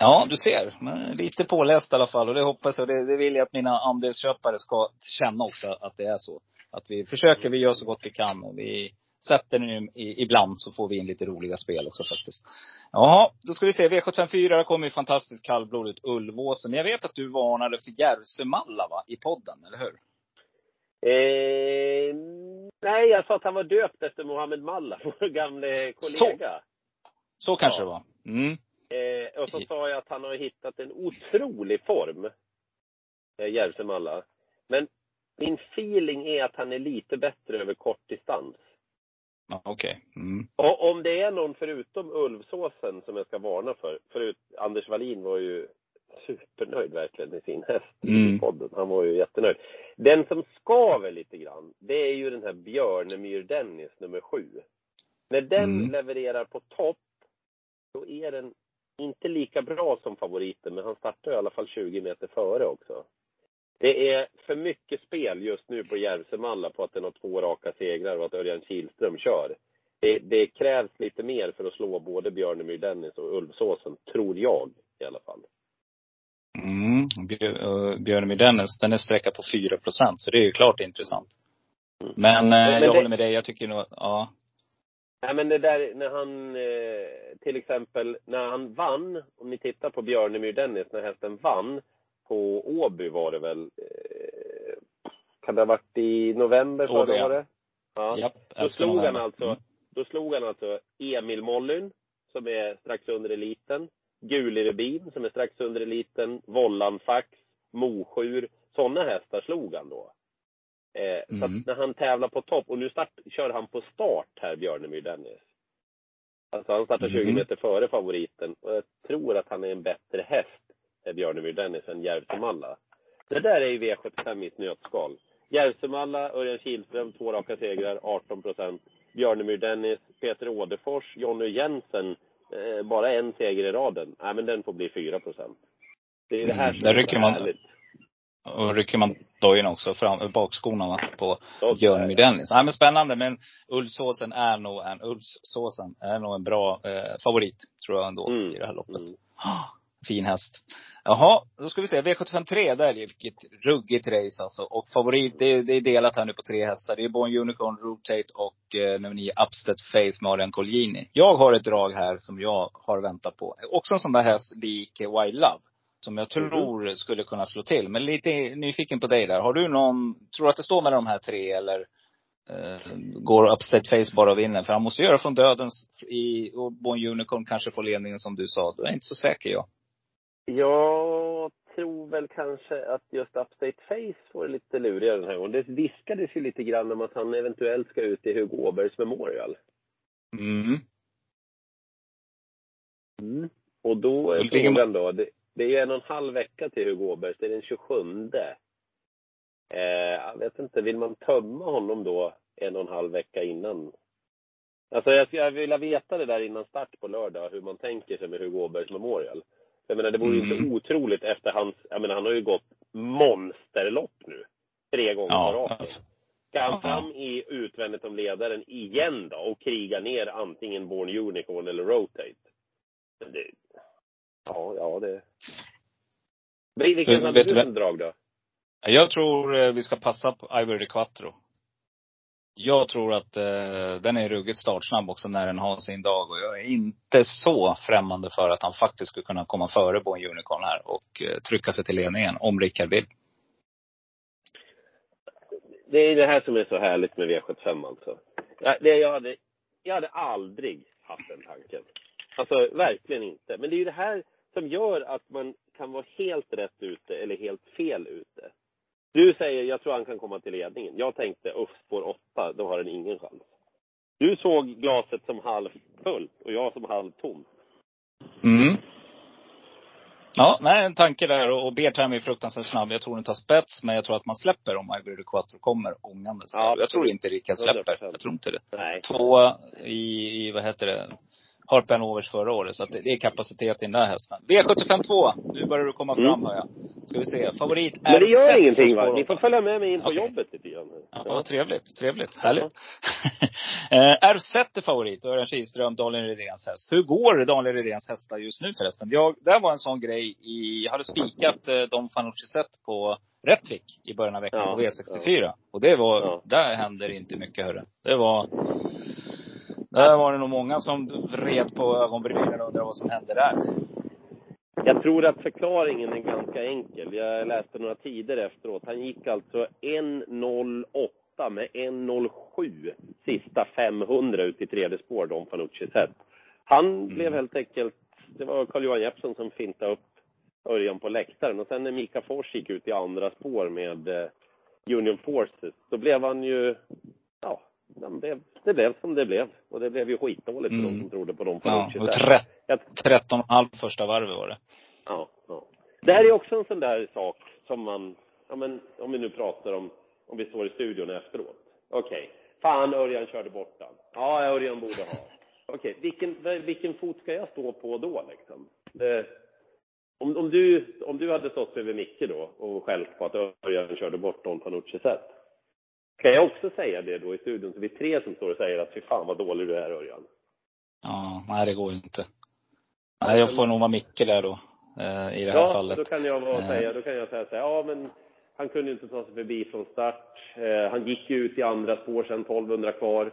Ja, du ser. Men lite påläst i alla fall. Och det hoppas jag, det, det vill jag att mina andelsköpare ska känna också att det är så. Att vi försöker, vi gör så gott vi kan. Och vi sätter nu i, ibland så får vi in lite roliga spel också faktiskt. Jaha, då ska vi se. V754, där kommer ju fantastiskt kallblodigt Ulvåsen. Jag vet att du varnade för Järvsömalla va, i podden, eller hur? Eh, nej, jag sa att han var döpt efter Mohammed Malla, vår gamle kollega. Så kanske Ja. det var. Mm. Eh, och så sa jag att han har hittat en otrolig form, eh, Järvsö Malla. Men min feeling är att han är lite bättre över kort distans. Okej. Mm. Och om det är någon förutom Ulvsåsen som jag ska varna för. Förut, Anders Wallin var ju supernöjd verkligen med sin häst Mm. i podden. Han var ju jättenöjd. Den som skaver lite grann, det är ju den här Björnemyr Dennis nummer sju. När den Mm. levererar på topp, då är den inte lika bra som favoriten, men han startar i alla fall 20 meter före också. Det är för mycket spel just nu på Järvsömalla på att den har två raka segrar och att Örjan Kihlström kör. Det, det krävs lite mer för att slå både Björnemyr Dennis och Ulvsåsen, tror jag i alla fall. Mm. Uh, Björnemyr Dennis, den är sträckad på 4 procent. Så det är ju klart intressant. Mm. Men, eh, Men jag det- håller med dig. Jag tycker nog, ja. Nej men det där när han, eh, till exempel, när han vann, om ni tittar på Björnemyr Dennis, när hästen vann på Åby var det väl, eh, kan det ha varit i november förra året? Ja. Japp, Då slog han alltså, Mm. då slog han alltså Emil Mollyn, som är strax under eliten, Gulirebin, som är strax under eliten, Vollanfax, Mosjur, sådana hästar slog han då. Eh, Så Mm. att när han tävlar på topp, och nu start, kör han på start här, Björnemyr Dennis. Alltså han startar 20 Mhm. meter före favoriten, och jag tror att han är en bättre häst, eh, Björnemyr Dennis, än Järvsömalla. Det där är ju V75 i ett nötskal. Järvsömalla, Örjan Kihlström, två raka segrar, 18 procent. Björnemyr Dennis, Peter Åderfors, Jonny Jensen, eh, bara en seger i raden. Nej, men den får bli 4 procent. Det är det här Mm, som där är så man- härligt. Och rycker man dojorna också, fram, bakskorna på Så, Björn Dennis. Nej men spännande, men Ulfsåsen är nog en, Ulfsåsen är nog en bra eh, favorit, tror jag ändå, Mm. i det här loppet. Mm. Fin häst. Jaha, då ska vi se. V75 3, där är det vilket ruggigt race alltså. Och favorit, det är, det är delat här nu på tre hästar. Det är Born Unicorn, Rotate och eh, nummer 9 Upstead Face med Adrian Colgjini. Jag har ett drag här som jag har väntat på. Också en sån där häst lik Wild Love. Som jag tror skulle kunna slå till. Men lite nyfiken på dig där. Har du någon, tror du att det står mellan de här tre eller eh, går Upstead Face bara och vinner? För han måste göra från dödens i, och Born Unicorn kanske får ledningen som du sa. Då är jag inte så säker jag. Jag tror väl kanske att just Upstate Face får det lite lurigare den här gången. Det viskades ju lite grann om att han eventuellt ska ut i Hugo Åbergs Memorial. Mm. Och då är frågan då, det, det är ju en och en halv vecka till Hugo Åbergs, det är den 27. Eh, jag vet inte, vill man tömma honom då en och en halv vecka innan? Alltså jag skulle vilja veta det där innan start på lördag, hur man tänker sig med Hugo Åbergs Memorial. Jag menar, det vore ju Mm. inte otroligt efter hans, jag menar han har ju gått monsterlopp nu. Tre gånger på Ja. raken. Ska han fram i utvändigt om ledaren igen då och kriga ner antingen Born Unicorn eller Rotate? Men Det, ja, ja det... Vil- Vilken hade du som drag då? Jag tror eh, vi ska passa på Ivory Quattro. Jag tror att eh, den är ruggigt startsnabb också när den har sin dag. Och jag är inte så främmande för att han faktiskt skulle kunna komma före på en Unicorn här och eh, trycka sig till ledningen, om Rickard vill. Det är det här som är så härligt med V75 alltså. Det jag, hade, jag hade aldrig haft den tanken. Alltså verkligen inte. Men det är ju det här som gör att man kan vara helt rätt ute eller helt fel ute. Du säger, jag tror han kan komma till ledningen. Jag tänkte, uff, spår åtta, då har den ingen chans. Du såg glaset som halvfullt och jag som halvtomt. Mm. Ja, nej, en tanke där. Och Bertram är fruktansvärt snabb. Jag tror inte har spets, men jag tror att man släpper om Ivory Quattro kommer ångandes. Ja, jag tror inte Rickard släpper. 100%. Jag tror inte det. Nej. två i, i vad heter det, Harpen Overs förra året. Så att det, det är kapacitet i den där hästen. V75 2. Nu börjar du komma fram Mm. hör jag. Ska vi se. Favorit Men det gör ingenting va? Ni får följa med mig in på Okej. jobbet lite grann. Ja, Ja. trevligt. Trevligt. Härligt. eh, RZ är favorit. Örjan Kihlström, Daniel Redéns häst. Hur går Daniel Redéns hästar just nu förresten? Jag, det var en sån grej i, jag hade spikat eh, Dom Fanucci sett på Rättvik i början av veckan Ja, på V64. Och det var, Ja. där händer inte mycket hörru. Det var, där var det nog många som vred på ögonbrynen och undrade vad som hände där. Jag tror att förklaringen är ganska enkel. Jag läste några tider efteråt. Han gick alltså 1.08 med 1.07 sista 500 ut i tredje spår, Don Fanucci sett. Han blev helt enkelt, det var Carl-Johan Jeppsson som fintade upp Örjan på läktaren och sen när Mika Fors gick ut i andra spår med eh, Union Forces, då blev han ju, det blev, det blev som det blev. Och det blev ju skitdåligt för Mm. de som trodde på Don Ja, och Jag 13,5 första varvet var det. Ja, ja. Det här är också en sån där sak som man, ja men om vi nu pratar om, om vi står i studion efteråt. Okej, fan Örjan körde bort den. Ja, Örjan borde ha. Okej, vilken, vilken fot ska jag stå på då liksom? Det, om, om, du, om du hade stått bredvid Micke då och skällt på att Örjan körde bort Don Fanucci sett. Kan jag också säga det då i studion så vi är tre som står och säger att fy fan vad dålig du är Örjan? Ja, nej det går ju inte. Nej, jag får nog vara Micke där då. Eh, I det här ja, fallet. då kan jag vara Eh. säga, då kan jag säga så här, ja men han kunde ju inte ta sig förbi från start. Eh, han gick ju ut i andra spår sen 1200 kvar.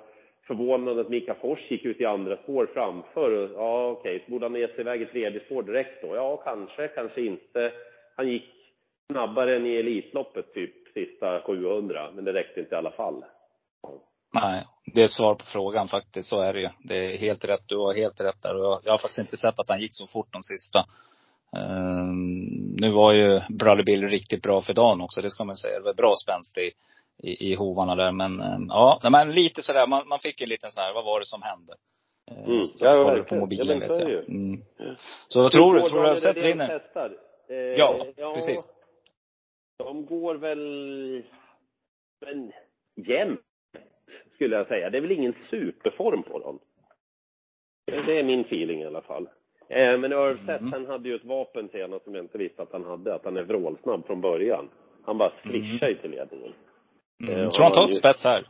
Förvånande att Mika Fors gick ut i andra spår framför. Och, Ja, okej, så borde han ge sig iväg i tredje spår direkt då? Ja, kanske, kanske inte. Han gick snabbare än i Elitloppet typ sista 700, men det räckte inte i alla fall. Nej, det är svar på frågan faktiskt. Så är det ju. Det är helt rätt. Du har helt rätt där. Jag, jag har faktiskt inte sett att han gick så fort de sista. Ehm, nu var ju Brother Bill riktigt bra för dagen också, det ska man säga. Det var bra spänst i, i, i hovarna där. Men ehm, ja, men lite sådär, man, man fick en liten sån här, vad var det som hände? Ehm, Mm. Så jag Ja, kollade på mobilen Ja, vet jag. Mm. Så vad tror du? Tror du att Redéns vinner? hästar? Eh, Ja, precis. De går väl... Men jämnt, skulle jag säga. Det är väl ingen superform på dem. Det är min feeling i alla fall. Eh, men Irv Seth, Mm. han hade ju ett vapen senast som jag inte visste att han hade. Att han är vrålsnabb från början. Han bara svischar ju till ledningen. Mm. Eh, Tror han tar ett spets här?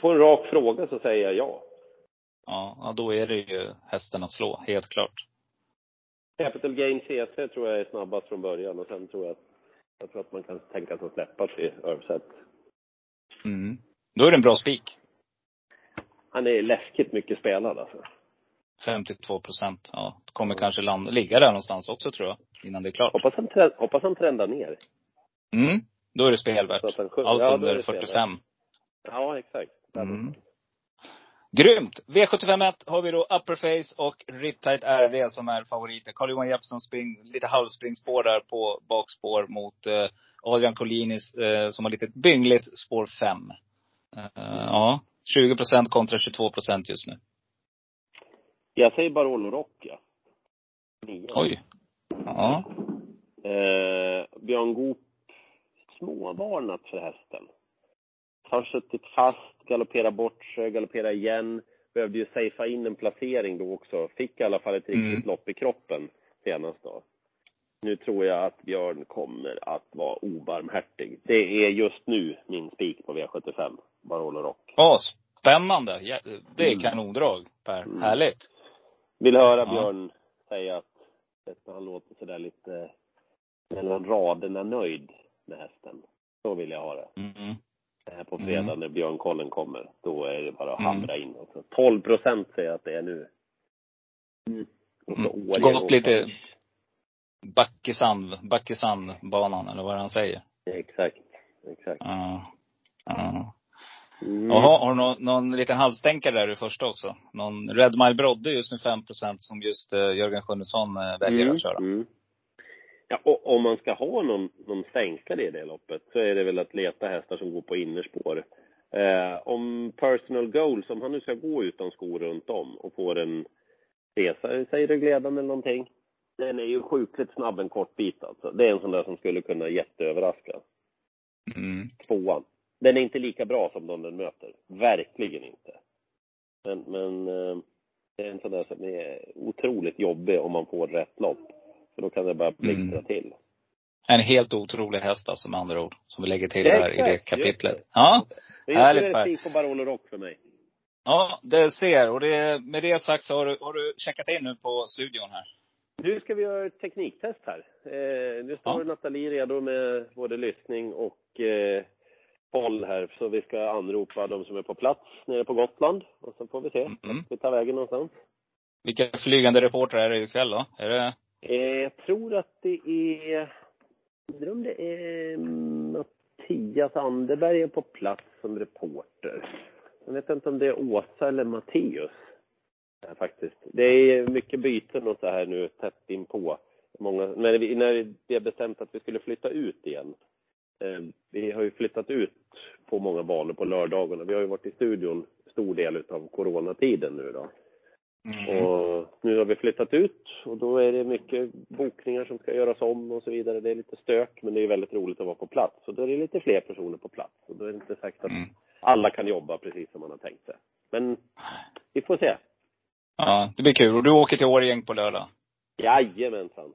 På en rak fråga så säger jag ja. Ja, ja, då är det ju hästen att slå, helt klart. Capital Gain CC tror jag är snabbast från början och sen tror jag att, jag tror att man kan tänka sig att släppa till Örvset. Mm. Då är det en bra spik. Han är läskigt mycket spelad alltså. 52 procent. Ja, kommer kanske landa, ligga där någonstans också tror jag, innan det är klart. Hoppas han, trend, hoppas han trendar ner. Mm. Då är det spelvärt. Allt Ja, under det spelvärt. 45. Ja, exakt. Mm. Grymt! V751 har vi då Upperface och Riptight RD som är favoriter. Carl-Johan Jeppsson spring, lite halvspringspår där på bakspår mot eh, Adrian Collinis eh, som har lite byngligt spår 5. Eh, ja, 20 procent kontra 22 procent just nu. Jag säger Barolo Rock, ja. Nio. Oj. Ja. Eh, Björn Goop, småvarnat för hästen. Har suttit fast, galopperat bort sig, galopperat igen. Behövde ju safea in en placering då också. Fick i alla fall ett riktigt Mm. lopp i kroppen senast då. Nu tror jag att Björn kommer att vara obarmhärtig. Det är just nu min spik på V75, Barolo Rock. Åh, spännande! Ja, Det är Mm. kanondrag, Per. Mm. Härligt. Vill höra Ja. Björn säga att att han låter sådär lite mellan raderna nöjd med hästen. Så vill jag ha det. Mm. På Mm. fredag när Björnkollen kommer. Då är det bara att Mm. hamra in. Också. 12 procent säger jag att det är nu. Mm. Och så Mm. Årjäng Gått lite Backesand, Backesandbanan eller vad han säger. Exakt. Exakt. Ja. Ja. Mm. Jaha, har du någon, någon liten halvstänkare där i första också? Någon Red Mile Brodde just nu 5% som just eh, Jörgen Sjunnesson eh, väljer Mm, att köra. Mm. Ja, och om man ska ha någon, någon stänkare i det loppet så är det väl att leta hästar som går på innerspår. Eh, om personal goals, om han nu ska gå utan skor runt om och får en resa, säg ryggledaren eller någonting. Den är ju sjukligt snabb en kort bit alltså. Det är en sån där som skulle kunna jätteöverraska. Mm. Tvåan. Den är inte lika bra som de den möter. Verkligen inte. Men, men eh, det är en sån där som är otroligt jobbig om man får rätt lopp. För då kan det bara blixtra Mm. till. En helt otrolig häst alltså med andra ord. Som vi lägger till här i det kapitlet. det. Ja. Men just Härligt, är Per. det spik på Barolo Rock för mig. Ja, det ser. Och det, med det sagt så har du, har du checkat in nu på studion här. Nu ska vi göra ett tekniktest här. Eh, nu står Ja. Nathalie redo med både lyssning och eh, boll här. Så vi ska anropa de som är på plats nere på Gotland. Och så får vi se Mm. vi tar vägen någonstans. Vilka flygande reportrar är det ikväll då? Är det Eh, jag tror att det är... Undrar om det är Mattias Anderberg är på plats som reporter. Jag vet inte om det är Åsa eller Matteus. Ja, faktiskt. Det är mycket byten och så här nu tätt inpå. Många, när, vi, när vi har bestämt att vi skulle flytta ut igen. Eh, vi har ju flyttat ut på många banor på lördagarna. Vi har ju varit i studion stor del av coronatiden nu då mm. Och nu har vi flyttat ut och då är det mycket bokningar som ska göras om och så vidare. Det är lite stök, men det är väldigt roligt att vara på plats. Och då är det lite fler personer på plats. Och då är det inte säkert att Mm. alla kan jobba precis som man har tänkt sig. Men vi får se. Ja, det blir kul. Och du åker till Årjäng på lördag. Jajamensan.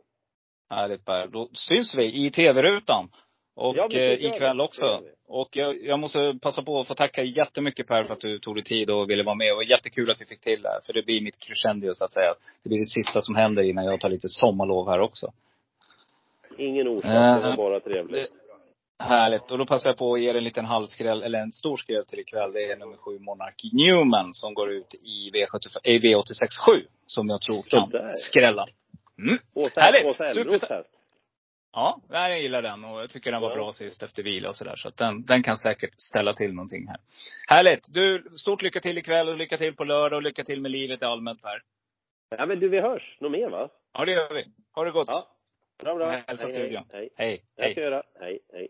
Härligt Per. Då syns vi i tv-rutan. Och Ja, eh, ikväll också. Och jag, jag måste passa på att få tacka jättemycket Per för att du tog dig tid och ville vara med. Och jättekul att vi fick till det här. För det blir mitt crescendo så att säga. Det blir det sista som händer innan jag tar lite sommarlov här också. Ingen orsak, Eh, det var bara trevligt. Härligt. Och då passar jag på att ge er en liten halvskräll, eller en stor skräll till ikväll. Det är nummer sju Monarch Newman som går ut i V75, eh, V867. Som jag tror kan skrälla. Mm. Åsa, härligt. Åsa Elmros häst. Ja, jag gillar den och jag tycker den var Ja. bra sist efter vila och sådär. Så att den, den kan säkert ställa till någonting här. Härligt! Du, stort lycka till ikväll och lycka till på lördag och lycka till med livet i allmänt Per. Ja, men du, vi hörs. Något mer, va? Ja, det gör vi. Ha det gott. Ja. Bra, bra. Hälsa hej, studion. hej, hej. Hej. Jag Hej. ska göra. Hej, hej.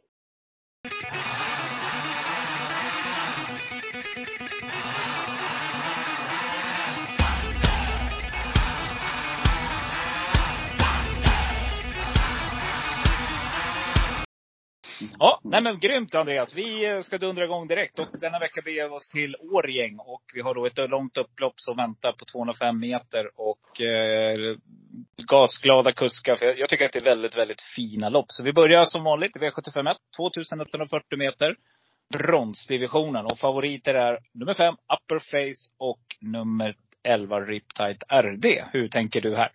Ja, nej men grymt Andreas. Vi eh, ska dundra igång direkt och denna vecka beger vi oss till Årjäng. Och vi har då ett långt upplopp som väntar på 205 meter. Och eh, gasglada kuskar. För jag, tycker att det är väldigt, väldigt fina lopp. Så vi börjar som vanligt i V751. 2140 meter. Bronsdivisionen. Och favoriter är nummer fem, Upper Face och nummer 11, Riptide RD. Hur tänker du här?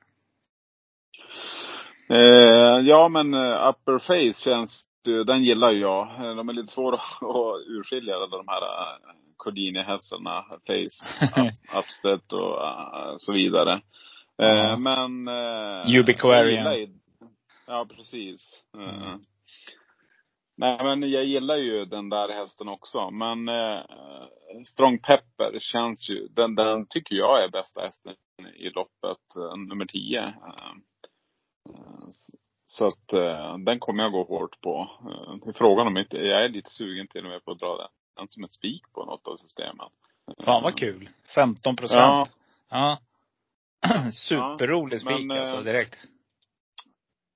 Eh, ja men eh, Upper Face känns den gillar jag. Eh, de är lite svåra att urskilja, de här uh, Cordini-hästarna, Face, up, Upstead och så vidare. Uh, men... Uh, Ubiquarian. Ja, precis. Mm. Nej men jag gillar ju den där hästen också. Men eh, Strong Pepper känns ju, den, den tycker jag är bästa hästen i loppet, eh, nummer 10. Eh, så att eh, den kommer jag gå hårt på. Eh, frågan om inte, jag är lite sugen till och med på att dra den som ett spik på något av systemen. Fan vad kul. 15 procent. Ja. ja. Superrolig spik alltså, direkt.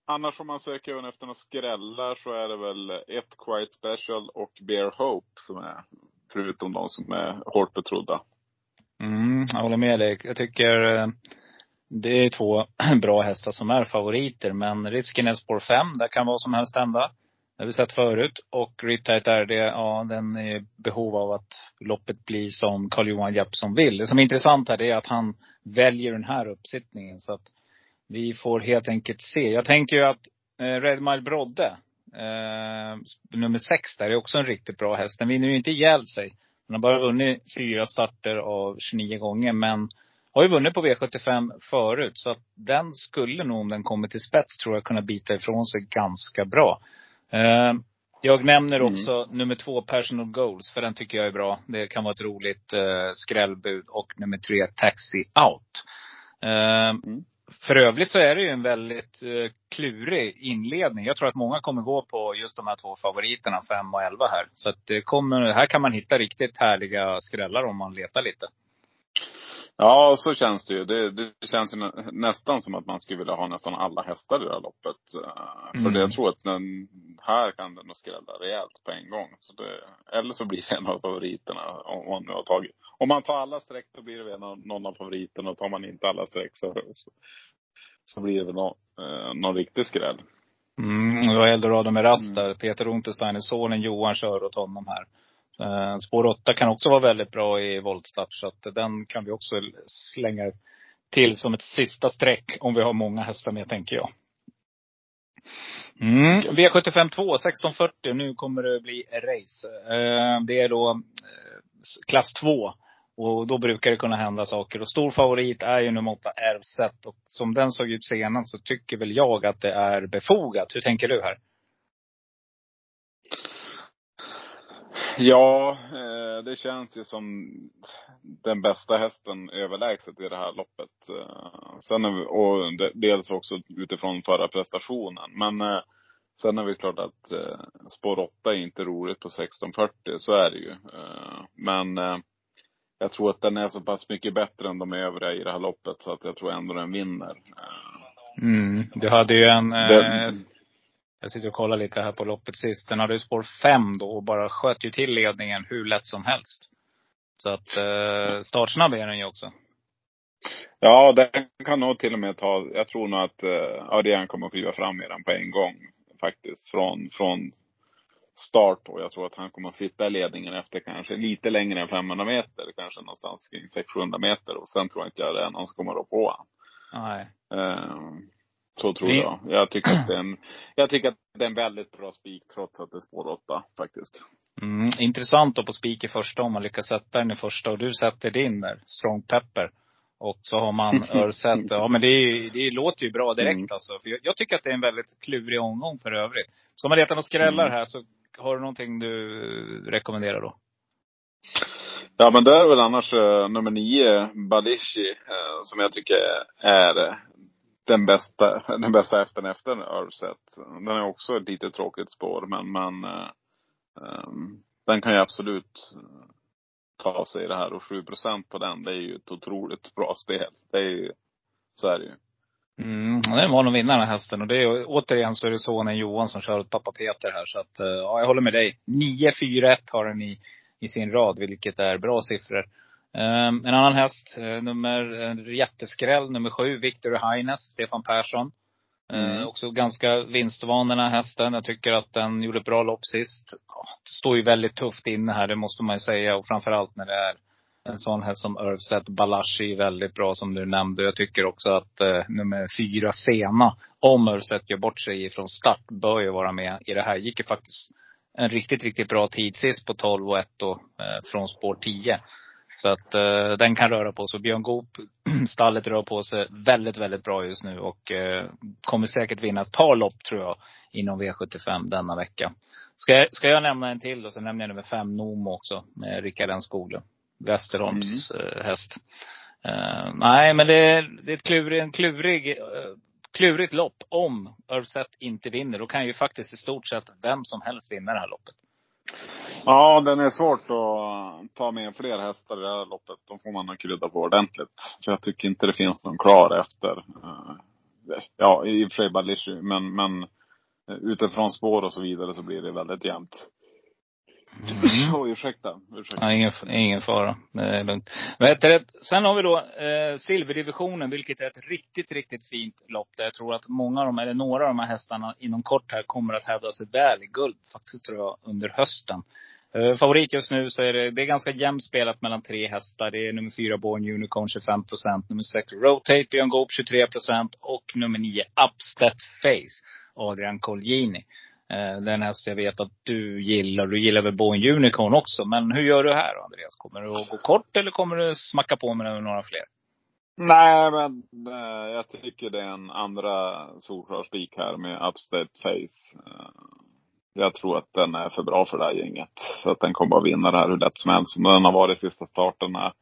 Annars om man söker även efter några skrällar så är det väl ett Quiet Special och Bear Hope som är, förutom de som är hårt betrodda. Mm, jag håller med dig. Jag tycker eh, det är två bra hästar som är favoriter. Men risken är spår 5. Där kan vad som helst hända. Det har vi sett förut. Och Riptight är det, ja den är i behov av att loppet blir som Carl-Johan Jeppsson vill. Det som är intressant här det är att han väljer den här uppsittningen. Så att vi får helt enkelt se. Jag tänker ju att eh, Red Mile Brodde, eh, nummer sex där, är också en riktigt bra häst. Den vinner ju inte ihjäl sig. Den har bara vunnit fyra starter av 29 gånger. Men har ju vunnit på V75 förut. Så att den skulle nog, om den kommer till spets, tror jag kunna bita ifrån sig ganska bra. Eh, jag nämner mm. också mm. nummer två, Personal Goals, för den tycker jag är bra. Det kan vara ett roligt eh, skrällbud. Och nummer tre, Taxi Out. Eh, mm. För övrigt så är det ju en väldigt eh, klurig inledning. Jag tror att många kommer gå på just de här två favoriterna, 5 och 11 här. Så att det kommer, här kan man hitta riktigt härliga skrällar om man letar lite. Ja, så känns det ju. Det, det känns ju nästan som att man skulle vilja ha nästan alla hästar i det här loppet. Mm. För det, jag tror att den, här kan den nog skrälla rejält på en gång. Så det, eller så blir det en av favoriterna om man nu har tagit. Om man tar alla streck då blir det någon, någon av favoriterna. Och tar man inte alla streck så, så, så blir det väl någon, eh, någon riktig skräll. Mm, det var eldorado med rast där. Mm. Peter Untersteiner, sonen Johan kör åt honom här. Eh, spår 8 kan också vara väldigt bra i voltstart. Så att den kan vi också slänga till som ett sista streck om vi har många hästar med, tänker jag. Mm. V75 2, 1640. Nu kommer det bli race. Eh, det är då eh, klass 2. Och då brukar det kunna hända saker. Och stor favorit är ju nummer 8, Ervset. Och som den såg ut senast så tycker väl jag att det är befogat. Hur tänker du här? Ja, eh, det känns ju som den bästa hästen överlägset i det här loppet. Eh, sen vi, och dels också utifrån förra prestationen. Men eh, sen är det klart att spår 8 är inte roligt på 1640, så är det ju. Men jag tror att den är så pass mycket bättre än de övriga i det här loppet så att jag tror ändå den vinner. Mm. Du hade ju en, det, jag sitter och kollar lite här på loppet sist. Den hade ju spår 5 då och bara sköt ju till ledningen hur lätt som helst. Så att eh, startsnabb är den ju också. Ja, den kan nog till och med ta, jag tror nog att eh, Adrian kommer att kliva fram med den på en gång. Faktiskt. Från, från start och jag tror att han kommer att sitta i ledningen efter kanske lite längre än 500 meter. Kanske någonstans kring 600 meter. Och sen tror jag inte jag det är någon som kommer att rå på honom. Nej. Eh, så tror jag. Jag tycker att det är en, jag tycker att det är en väldigt bra spik trots att det är spår 8 faktiskt. Mm, intressant då på spik i första om man lyckas sätta den i första och du sätter din där, Strong Pepper. Och så har man Örset. Ja men det, det låter ju bra direkt mm. alltså. För jag, jag, tycker att det är en väldigt klurig omgång för övrigt. Ska man leta några skrällar mm. här så har du någonting du rekommenderar då? Ja men det är väl annars uh, nummer nio, Balishi, uh, som jag tycker är den bästa, den bästa hästen efter Örset. Den är också ett lite tråkigt spår men, men um, den kan ju absolut eh, ta sig i det här och 7% på den, det är ju ett otroligt bra spel. Det är ju, så är det ju. Mm, den var nog vinnaren den hästen. Och det är återigen så är det sonen Johan som kör åt pappa Peter här. Så att, eh, ja, jag håller med dig. 9-4-1 har den i, i sin rad, vilket är bra siffror. Um, en annan häst, uh, nummer, uh, jätteskräll, nummer sju, Victor Heines, Stefan Persson. Mm. Uh, också ganska vinstvan den här hästen. Jag tycker att den gjorde ett bra lopp sist. Oh, står ju väldigt tufft inne här, det måste man ju säga. Och framförallt när det är en sån häst som Irvset Balashi är väldigt bra som du nämnde. Jag tycker också att eh, nummer fyra Sena, om Irvset gör bort sig från start, bör ju vara med i det här. Gick ju faktiskt en riktigt, riktigt bra tid sist på 12 och 1 då, eh, från spår 10. Så att eh, den kan röra på sig. Björn Goop, stallet rör på sig väldigt, väldigt bra just nu och eh, kommer säkert vinna ett par lopp tror jag inom V75 denna vecka. Ska jag, ska jag nämna en till då, så nämner jag nummer fem Nomo också med Rickard N Skoglund. Westerholms mm. Eh, häst. Uh, nej, men det, det är ett klurig, en klurig, uh, klurigt lopp. Om Örvset inte vinner, då kan ju faktiskt i stort sett vem som helst vinna det här loppet. Ja, den är svårt att ta med fler hästar i det här loppet. De får man nog krydda på ordentligt. För jag tycker inte det finns någon klar efter. Uh, ja, i och för sig men, men utifrån spår och så vidare så blir det väldigt jämnt. Mm. Oh, ursäkta. ursäkta. Ja, ingen, ingen fara. Det är lugnt. Vet du, sen har vi då eh, silverdivisionen, vilket är ett riktigt, riktigt fint lopp. Där jag tror att många av de, eller några av de här hästarna inom kort här kommer att hävda sig väl i guld. Faktiskt tror jag under hösten. Eh, favorit just nu så är det, det är ganska jämnt spelat mellan tre hästar. Det är nummer fyra Born Unicorn 25 procent, nummer sex Rotate Björn Goop 23 procent och nummer nio Upstead Face Adrian Colgjini. Eh, Den häst jag vet att du gillar. Du gillar väl Born Unicorn också. Men hur gör du här Andreas? Kommer du att gå kort eller kommer du smacka på med några fler? Nej, men eh, jag tycker det är en andra solklar spik här med Upstead Face. Jag tror att den är för bra för det här gänget. Så att den kommer att vinna det här hur lätt som helst. Som den har varit i sista starterna.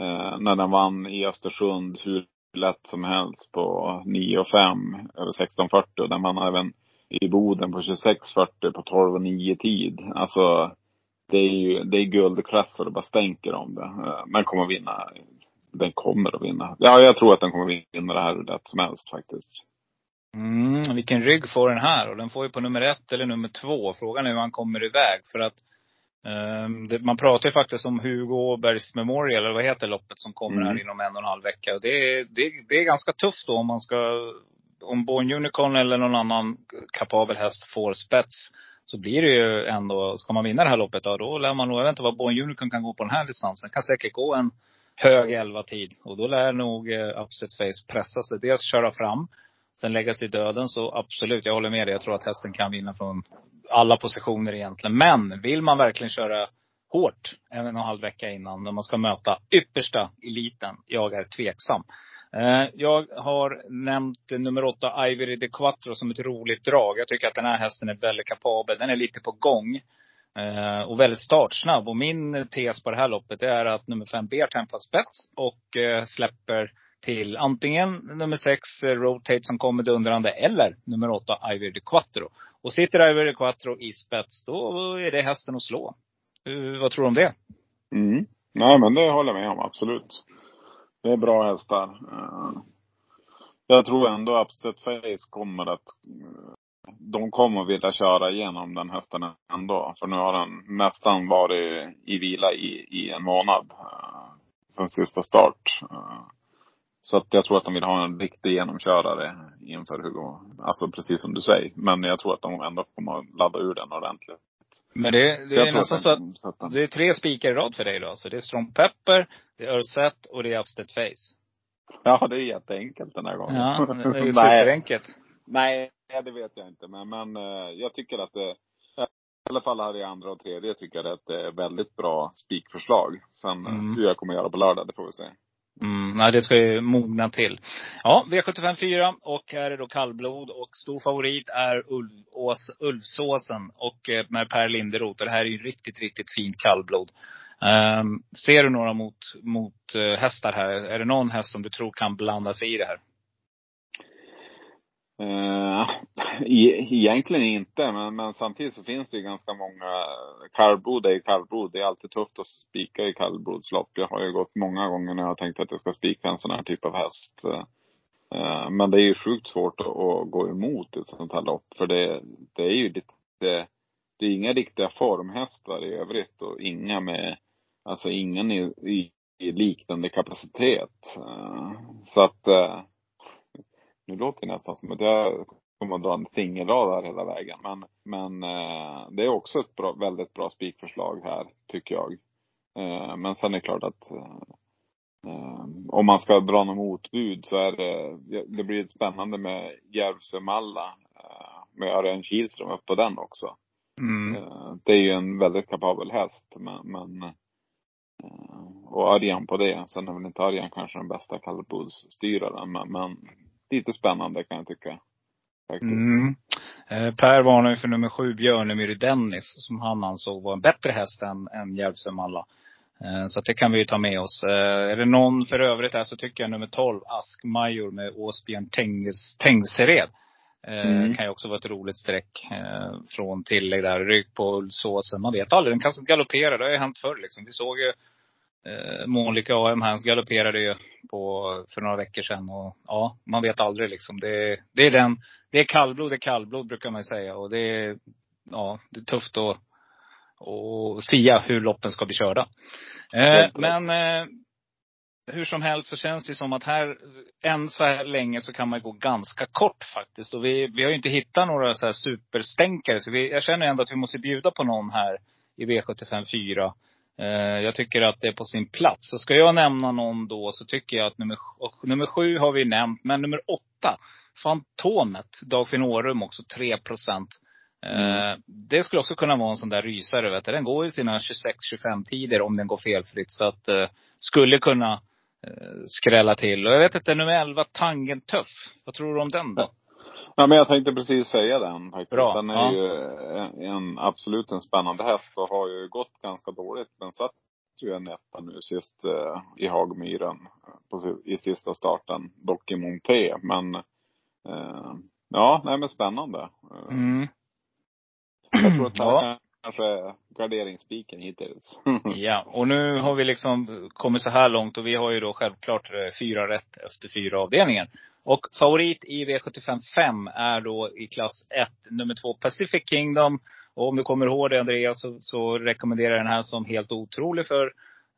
Eh, när den vann i Östersund hur lätt som helst på 9,5 över 16.40. Och den vann även i Boden på 26.40 på 12.09-tid. Alltså, det är ju, det är guldklass och det bara stänker om det. Eh, men kommer att vinna. Den kommer att vinna. Ja, jag tror att den kommer att vinna det här hur lätt som helst faktiskt. Mm, vilken rygg får den här? Och den får ju på nummer ett eller nummer två. Frågan är hur han kommer iväg. För att um, det, man pratar ju faktiskt om Hugo Åbergs Memorial, eller vad heter loppet, som kommer mm. här inom en och en halv vecka. Och det, det, det är ganska tufft då om man ska om Born Unicorn eller någon annan kapabel häst får spets så blir det ju ändå, ska man vinna det här loppet, ja, då lär man nog, jag vet inte vad Born Unicorn kan gå på den här distansen. Kan säkert gå en hög elva tid Och då lär nog eh, Upset Face pressa sig. Dels köra fram, sen lägga sig i döden. Så absolut, jag håller med dig. Jag tror att hästen kan vinna från alla positioner egentligen. Men vill man verkligen köra hårt en och en halv vecka innan, när man ska möta yppersta eliten. Jag är tveksam. Eh, jag har nämnt nummer åtta, Ivory de Quattro, som ett roligt drag. Jag tycker att den här hästen är väldigt kapabel. Den är lite på gång. Eh, och väldigt startsnabb. Och min tes på det här loppet är att nummer fem, Beartime tar spets och eh, släpper till antingen nummer sex, eh, Rotate, som kommer dundrande, eller nummer åtta, Ivy de Quattro. Och sitter Ivy de Quattro i spets, då är det hästen att slå. Eh, vad tror du om det? Mm. Nej, men det håller jag med om, absolut. Det är bra hästar. Eh, jag tror ändå Upset Face kommer att de kommer vilja köra igenom den hästen ändå. För nu har den nästan varit i vila i, i en månad. Sen sista start. Eh, så att jag tror att de vill ha en riktig genomkörare inför Hugo. Alltså precis som du säger. Men jag tror att de ändå kommer att ladda ur den ordentligt. Men det, det är nästan så att, att det är tre spikar i rad för dig då. Så det är Strong Pepper, det är Ursett och det är Upstead Face. Ja, det är jätteenkelt den här gången. Ja, det är ju superenkelt. Nej, det vet jag inte. Men, men eh, jag tycker att det, i alla fall här i andra och tredje tycker jag att det är väldigt bra spikförslag. Sen mm. hur jag kommer göra på lördag, det får vi se. Mm, nej, det ska ju mogna till. Ja, V75 4 och här är då kallblod och stor favorit är Ulvås, Ulvsåsen och eh, med Per Linderoth. Och det här är ju riktigt, riktigt fint kallblod. Um, ser du några mot, mot eh, hästar här? Är det någon häst som du tror kan blanda sig i det här? Eh, E-, egentligen inte, men, men samtidigt så finns det ju ganska många, kallblod är ju kallblod. Det är alltid tufft att spika i kallblodslopp. Jag har ju gått många gånger när jag har tänkt att jag ska spika en sån här typ av häst. Eh, men det är ju sjukt svårt att, gå emot ett sånt här lopp. För det, det är ju lite, det, är inga riktiga formhästar i övrigt och inga med, alltså ingen i, i liknande kapacitet. Eh, så att, eh, nu låter det nästan som att jag kommer att dra en singelrad här hela vägen. Men, men eh, det är också ett bra, väldigt bra spikförslag här, tycker jag. Men sen är det klart att om man ska dra något motbud så är det, det blir spännande med Järvsö-Malla. Med Örjan Kihlström upp på den också. Mm. Det är ju en väldigt kapabel häst men, men och Örjan på det. Sen är väl inte Örjan kanske den bästa kallblodsstyraren men, men lite spännande kan jag tycka. Mm. Eh, per varnar ju för nummer sju, Björnemyr Dennis, som han ansåg var en bättre häst än, än Järvsömalla. Eh, så att det kan vi ju ta med oss. Eh, är det någon för övrigt här så tycker jag nummer 12, Askmajor med Åsbjörn Tengsered. Mm. Kan ju också vara ett roligt streck från tillägg där. Rygg på Ulsåsen. Man vet aldrig. Den kan galoppera. Det har ju hänt förr liksom. Vi såg ju eh, Månlycke AM här galopperade ju på, för några veckor sedan. Och ja, man vet aldrig liksom. Det, det är den, det är kallblod, det är kallblod brukar man säga. Och det är, ja, det är tufft att, att sia hur loppen ska bli körda. Eh, men eh, hur som helst så känns det som att här, än så här länge så kan man gå ganska kort faktiskt. Och vi, vi har ju inte hittat några så här superstänkare. Så vi, jag känner ändå att vi måste bjuda på någon här i V75 4. Eh, jag tycker att det är på sin plats. Så ska jag nämna någon då så tycker jag att nummer, nummer sju har vi nämnt. Men nummer åtta, Fantomet, Dagfinn Årum också 3 procent. Eh, mm. Det skulle också kunna vara en sån där rysare. Vet du. Den går i sina 26-25 tider om den går felfritt. Så att, uh, skulle kunna skrälla till. Och jag vet inte, nummer 11, Tangen Tuff. Vad tror du om den då? Ja, men jag tänkte precis säga den faktiskt. Bra. Den är ja. ju en, en, absolut en spännande häst och har ju gått ganska dåligt. Den satt ju en etta nu sist eh, i Hagmyren på, i sista starten. Dock i Monté. Men eh, ja, nej men spännande. Mm. Jag tror att det ja. kanske är garderingsspiken hittills. ja, och nu har vi liksom kommit så här långt och vi har ju då självklart eh, fyra rätt efter fyra avdelningar. Och favorit i V75 5 är då i klass 1, nummer 2 Pacific Kingdom. Och om du kommer ihåg det Andreas, så, så rekommenderar jag den här som helt otrolig för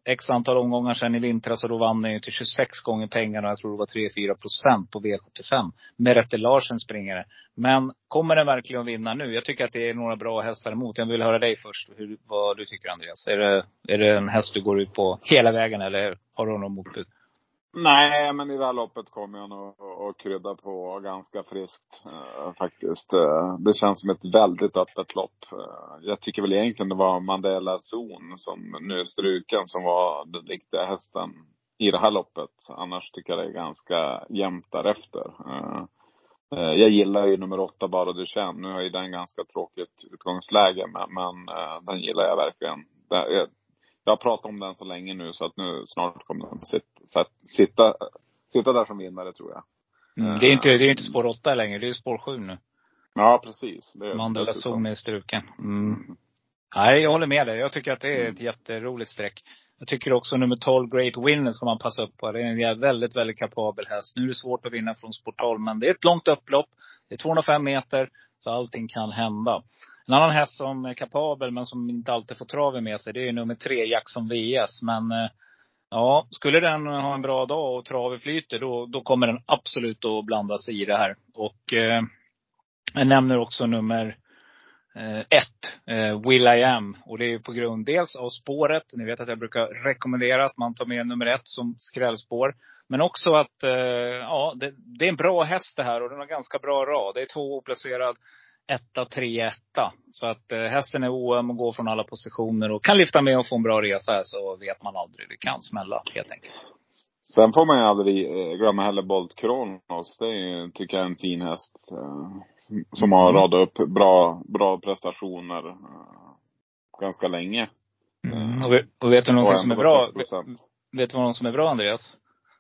x antal omgångar sedan i vintras. Och då vann den ju till 26 gånger pengarna. Jag tror det var 3-4 procent på V75. Merete Larsen springare. Men kommer den verkligen att vinna nu? Jag tycker att det är några bra hästar emot. Jag vill höra dig först, hur, vad du tycker Andreas. Är det, är det en häst du går ut på hela vägen eller har du någon motbud? Nej, men i det här loppet kommer jag nog att krydda på ganska friskt eh, faktiskt. Eh, det känns som ett väldigt öppet lopp. Eh, jag tycker väl egentligen det var Mandela Zon som nu är struken som var den riktiga hästen i det här loppet. Annars tycker jag det är ganska jämnt därefter. Eh, jag gillar ju nummer åtta, Bara du känner. Nu har ju den ganska tråkigt utgångsläge, men, men den gillar jag verkligen jag har pratat om den så länge nu så att nu snart kommer den sitta, sitta, sitta där som vinnare tror jag. Mm, det är inte, det är inte spår 8 längre, det är spår 7 nu. Ja, precis. Mandela Zon är struken. Mm. Nej, jag håller med dig. Jag tycker att det är ett mm. jätteroligt streck. Jag tycker också nummer 12, Great Winner, ska man passa upp på. Det är en väldigt, väldigt kapabel häst. Nu är det svårt att vinna från sport 12, men det är ett långt upplopp. Det är 205 meter, så allting kan hända. En annan häst som är kapabel men som inte alltid får traven med sig, det är nummer tre, Jackson VS. Men eh, ja, skulle den ha en bra dag och travet flyter, då, då kommer den absolut att blanda sig i det här. Och eh, jag nämner också nummer eh, ett, eh, Will I Am. Och det är på grund dels av spåret. Ni vet att jag brukar rekommendera att man tar med nummer ett som skrällspår. Men också att, eh, ja, det, det, är en bra häst det här och den har ganska bra rad. Det är två oplacerad etta, tre, etta. Så att eh, hästen är oöm och går från alla positioner och kan lyfta med och få en bra resa här så vet man aldrig. Det kan smälla helt enkelt. Sen får man ju aldrig eh, glömma heller Bolt Kronos. Det är, tycker jag en fin häst. Eh, som, som har mm. radat upp bra, bra prestationer eh, ganska länge. Mm. Och, och vet du någonting som är bra? Vet du vad som är bra Andreas?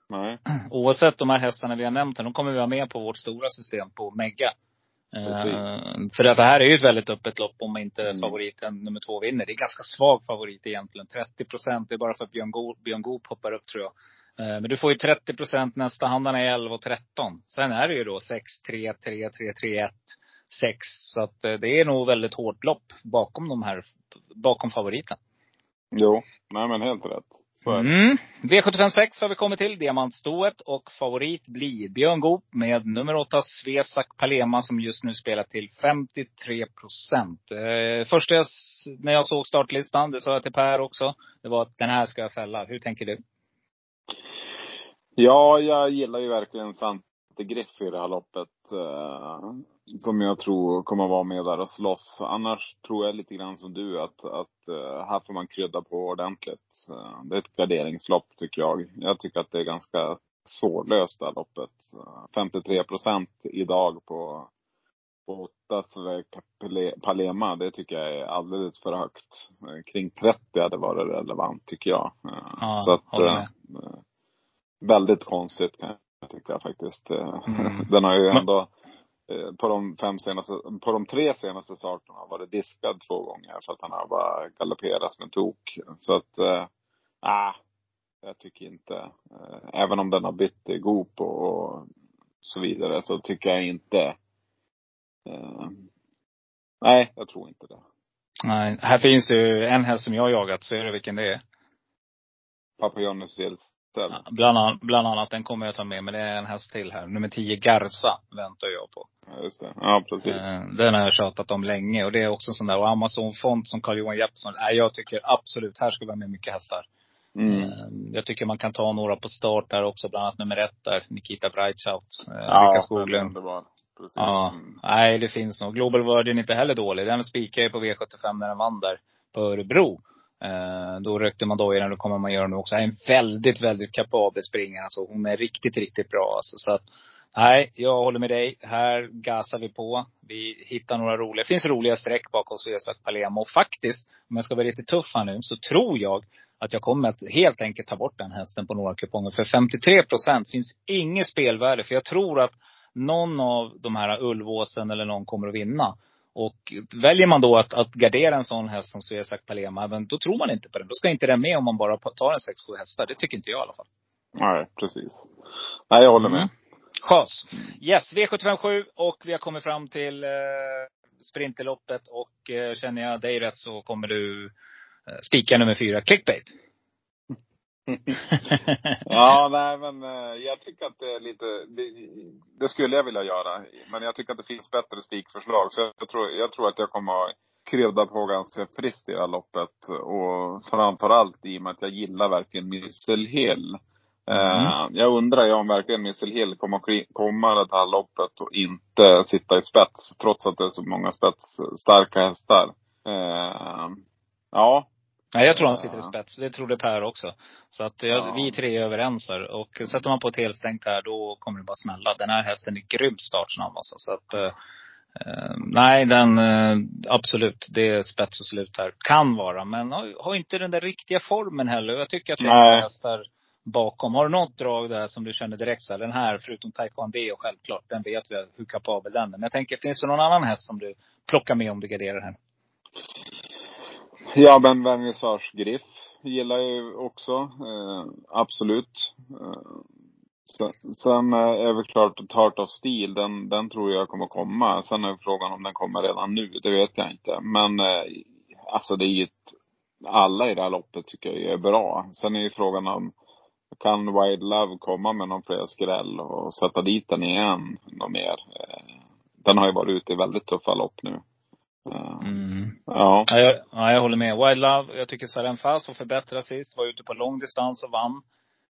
Nej. Oavsett de här hästarna vi har nämnt här, de kommer vi ha med på vårt stora system på Mega. Uh, för att det här är ju ett väldigt öppet lopp om inte mm. favoriten nummer två vinner. Det är ganska svag favorit egentligen. 30 procent, det är bara för att Björn Goop, Björn Goop hoppar upp tror jag. Uh, men du får ju 30 procent, nästa handarna är 11 och 13. Sen är det ju då 6, 3, 3, 3, 3, 1, 6. Så att uh, det är nog väldigt hårt lopp bakom de här, bakom favoriten. Jo, nej men helt rätt. Så. Mm. V756 har vi kommit till, diamantstoet. Och favorit blir Björn Goop med nummer 8 Svesak Palema som just nu spelar till 53 procent. Eh, första jag, när jag såg startlistan, det sa jag till Per också, det var att den här ska jag fälla. Hur tänker du? Ja, jag gillar ju verkligen Svante Griff i det här loppet. Eh, som jag tror kommer vara med där och slåss. Annars tror jag lite grann som du att, att eh, här får man krydda på ordentligt. Eh, det är ett garderingslopp tycker jag. Jag tycker att det är ganska svårlöst det här loppet. Eh, 53 procent idag på, på åtta Svek Pale- Palema. Det tycker jag är alldeles för högt. Eh, kring 30 hade varit relevant tycker jag. Eh, Ja, så att, eh, eh, väldigt konstigt kan jag tycka faktiskt. Eh, Mm. Den har ju ändå eh, på de fem senaste, på de tre senaste starterna varit diskad två gånger för att han har bara galopperat som en tok. Så att, äh, jag tycker inte, eh, även om den har bytt i Goop och, och så vidare så tycker jag inte, eh, nej jag tror inte det. Nej, här finns ju en häst som jag har jagat, så är det vilken det är. Papa Johnny Stills Ja, Bland, an, bland annat, den kommer jag ta med, men det är en häst till här. Nummer 10, Garza, väntar jag på. Ja, just det. Ja, precis. Eh, Den har jag tjatat om länge och det är också en sån där, och Amazon Font som Carl-Johan Jeppsson. Nej, jag tycker absolut, här ska vi ha med mycket hästar. Mm. Eh, Jag tycker man kan ta några på start där också, bland annat nummer ett där, Nikita Breitschaudt. Eh, Ja, Rickard Skoglund. Precis. Ja, nej det finns nog. Global Virgin är inte heller dålig. Den spikade jag på V75 när den vann där på Örebro. Eh, då rökte man dojorna, då det kommer man göra nu också. En väldigt, väldigt kapabel springare. Alltså, hon är riktigt, riktigt bra. Alltså, så att, nej, jag håller med dig. Här gasar vi på. Vi hittar några roliga. Det finns roliga streck bakom Svesak Palema. Och faktiskt, om jag ska vara lite tuff här nu, så tror jag att jag kommer att helt enkelt ta bort den hästen på några kuponger. För 53 procent finns inget spelvärde. För jag tror att någon av de här Ulvåsen eller någon kommer att vinna. Och väljer man då att, att gardera en sån häst som Svesak Palema, men då tror man inte på den. Då ska inte den med om man bara tar en 6-7 hästar. Det tycker inte jag i alla fall. Nej, precis. Nej, jag håller med. Mm. Chas. Yes, V757 och vi har kommit fram till eh, Sprinterloppet och eh, känner jag dig rätt så kommer du eh, spika nummer fyra, clickbait. Ja, nej men eh, jag tycker att det är lite, det, det skulle jag vilja göra. Men jag tycker att det finns bättre spikförslag. Så jag tror, jag tror att jag kommer att krydda på ganska friskt i det här loppet. Och framförallt i och med att jag gillar verkligen Missile Hill. Eh, jag undrar ju om verkligen Missile Hill kommer att komma det här loppet och inte sitta i spets. Trots att det är så många spetsstarka hästar. Eh, ja, Nej, jag tror han sitter i spets. Det trodde Per också. Så att jag, Ja. vi tre är överens här. Och sätter man på ett helstängt här, då kommer det bara smälla. Den här hästen är grymt startsnabb alltså. Så att, eh, eh, nej, den, eh, absolut. Det är spets och slut här. Kan vara, men har, har inte den där riktiga formen heller. Jag tycker att det är hästar bakom. Har du något drag där som du känner direkt så här, den här, förutom Taekwondo självklart, den vet vi hur kapabel den är. Men jag tänker, finns det någon annan häst som du plockar med om du garderar här? Ja, men Vernissage Griff gillar jag ju också. Eh, absolut. Eh, sen, sen är väl klart Tart of Steel, den, den tror jag kommer komma. Sen är frågan om den kommer redan nu, det vet jag inte. Men eh, alltså det är ju ett, alla i det här loppet tycker jag är bra. Sen är ju frågan om, kan Wild Love komma med någon fler skräll och sätta dit den igen något mer? Eh, den har ju varit ute i väldigt tuffa lopp nu. Mm. Ja. Ja, jag, ja, jag håller med. Wild Love, jag tycker Saren Fast var förbättrad sist. Var ute på lång distans och vann.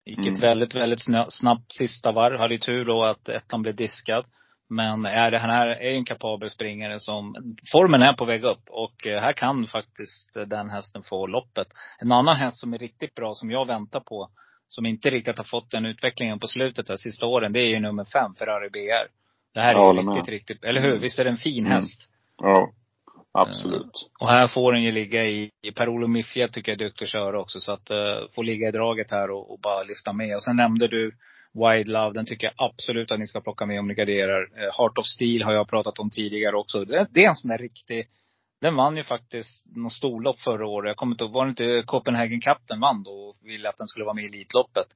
Gick Mm. ett väldigt, väldigt snabbt sista varv. Hade ju tur då att ettan blev diskad. Men är det, här är en kapabel springare som, formen är på väg upp. Och eh, här kan faktiskt den hästen få loppet. En annan häst som är riktigt bra, som jag väntar på. Som inte riktigt har fått den utvecklingen på slutet de sista åren. Det är ju nummer fem, Ferrari BR. Det här är med. riktigt, riktigt, eller hur? Mm. Visst är det en fin Mm. häst? Ja. Absolut. Och här får den ju ligga i, Per-Olof Miffia tycker jag är duktig att köra också. Så att uh, få ligga i draget här och, och, bara lyfta med. Och sen nämnde du Wide Love. Den tycker jag absolut att ni ska plocka med om ni garderar. Uh, Heart of Steel har jag pratat om tidigare också. Det, det är en sån där riktig, den vann ju faktiskt någon storlopp förra året. Jag kommer inte ihåg, var det inte Copenhagen Cup den vann då? Och ville att den skulle vara med i Elitloppet.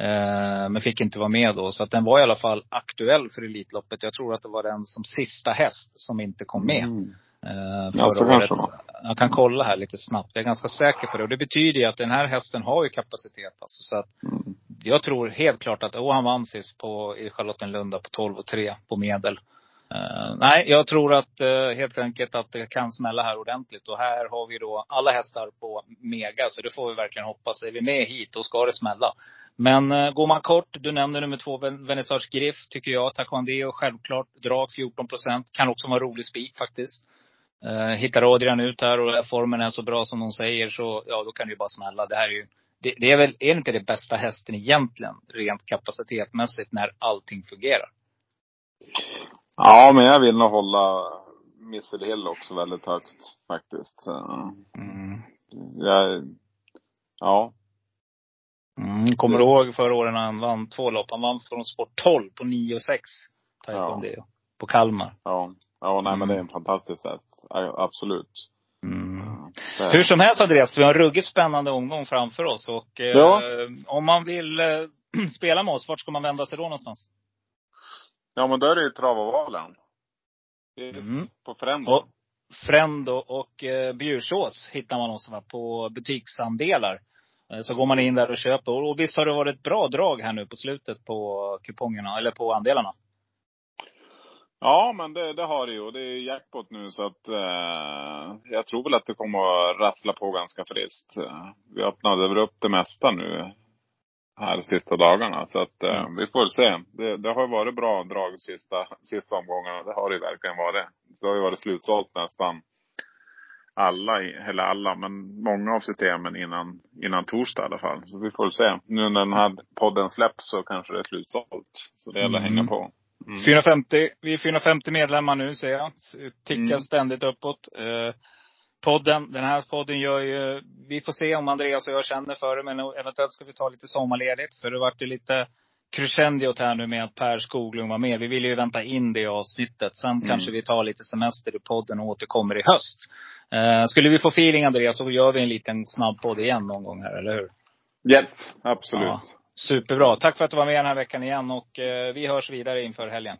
Uh, men fick inte vara med då. Så att den var i alla fall aktuell för Elitloppet. Jag tror att det var den som sista häst som inte kom med. Mm. Eh, Ja, så förra kanske året. Jag kan kolla här lite snabbt. Jag är ganska säker på det. Och det betyder ju att den här hästen har ju kapacitet. Alltså, så att Mm. jag tror helt klart att, och han vann sist på, i Charlottenlunda på 12 och 3 på medel. Eh, nej, jag tror att uh, helt enkelt att det kan smälla här ordentligt. Och här har vi då alla hästar på mega. Så det får vi verkligen hoppas. Är vi med hit, då ska det smälla. Men uh, går man kort, du nämnde nummer två, Vernissage Griff, tycker jag. Taekwondo, självklart. Drag 14 procent. Kan också vara rolig spik faktiskt. Uh, hittar Adrian ut här och formen är så bra som de säger så, ja då kan det ju bara smälla. Det här är ju, det, det är väl, är inte det bästa hästen egentligen, rent kapacitetmässigt, när allting fungerar? Ja, men jag vill nog hålla Missile Hill också väldigt högt faktiskt. Mm. Jag, ja. Mm. Kommer du ihåg förra året när han vann två lopp? Han vann från sport 12 på 9 och 6. Taekwondo. På Kalmar. Ja, ja nej men det är en fantastisk häst. Absolut. Mm. Hur som helst Andreas, vi har en ruggigt spännande omgång framför oss. Och eh, Ja. om man vill eh, spela med oss, vart ska man vända sig då någonstans? Ja men då är det ju travavalen. Mm. på Frendo. Och Frendo och eh, Bjursås hittar man oss va, på butiksandelar. Eh, Så går man in där och köper. Och, och visst har det varit ett bra drag här nu på slutet på kupongerna, eller på andelarna? Ja men det, det har det ju. Och det är jackpot nu så att eh, jag tror väl att det kommer att rassla på ganska friskt. Eh, Vi öppnade väl upp det mesta nu här de sista dagarna. Så att eh, Mm. vi får se. Det, det har ju varit bra drag sista, sista omgångarna. Det har det ju verkligen varit. Det har ju varit slutsålt nästan alla, eller alla, men många av systemen innan, innan torsdag i alla fall. Så vi får se. Nu när den här podden släpps så kanske det är slutsålt. Så det gäller att Mm. hänga på. Mm. 450, vi är 450 medlemmar nu ser jag. Tickar Mm. ständigt uppåt. Eh, podden, den här podden gör ju, vi får se om Andreas och jag känner för det, men eventuellt ska vi ta lite sommarledigt. För det vart ju lite crescendiot här nu med att Per Skoglund var med. Vi vill ju vänta in det avsnittet. Sen Mm. kanske vi tar lite semester i podden och återkommer i höst. Eh, skulle vi få feeling Andreas, så gör vi en liten snabb podd igen någon gång här, eller hur? Yes, absolut. Ja. Superbra. Tack för att du var med den här veckan igen och eh, vi hörs vidare inför helgen.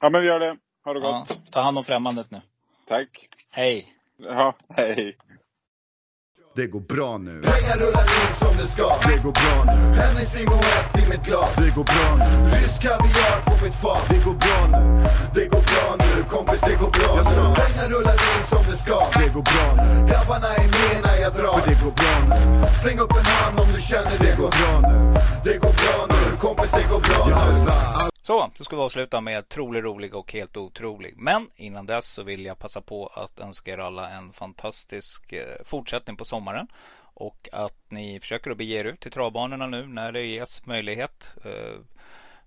Ja, men vi gör det. Ha det Ja, gott. ta hand om främmandet nu. Tack. Hej! Ja, hej. Det går bra nu. Pengar rullar in som det ska Det går bra nu. Hennessy Moët i mitt glas Det går bra nu. Rysk kaviar på mitt fat Det går bra nu. Det går bra nu, kompis det går bra Jag nu. Pengar rullar in som det ska Det går bra nu. Grabbarna är med när jag drar För det går bra nu. Släng upp en hand om du känner det Det går bra nu. Det går bra nu, kompis det går bra nu. Så, då ska vi avsluta med trolig, rolig och helt otrolig. Men innan dess så vill jag passa på att önska er alla en fantastisk eh, fortsättning på sommaren. Och att ni försöker att bege er ut till travbanorna nu när det ges möjlighet. Eh,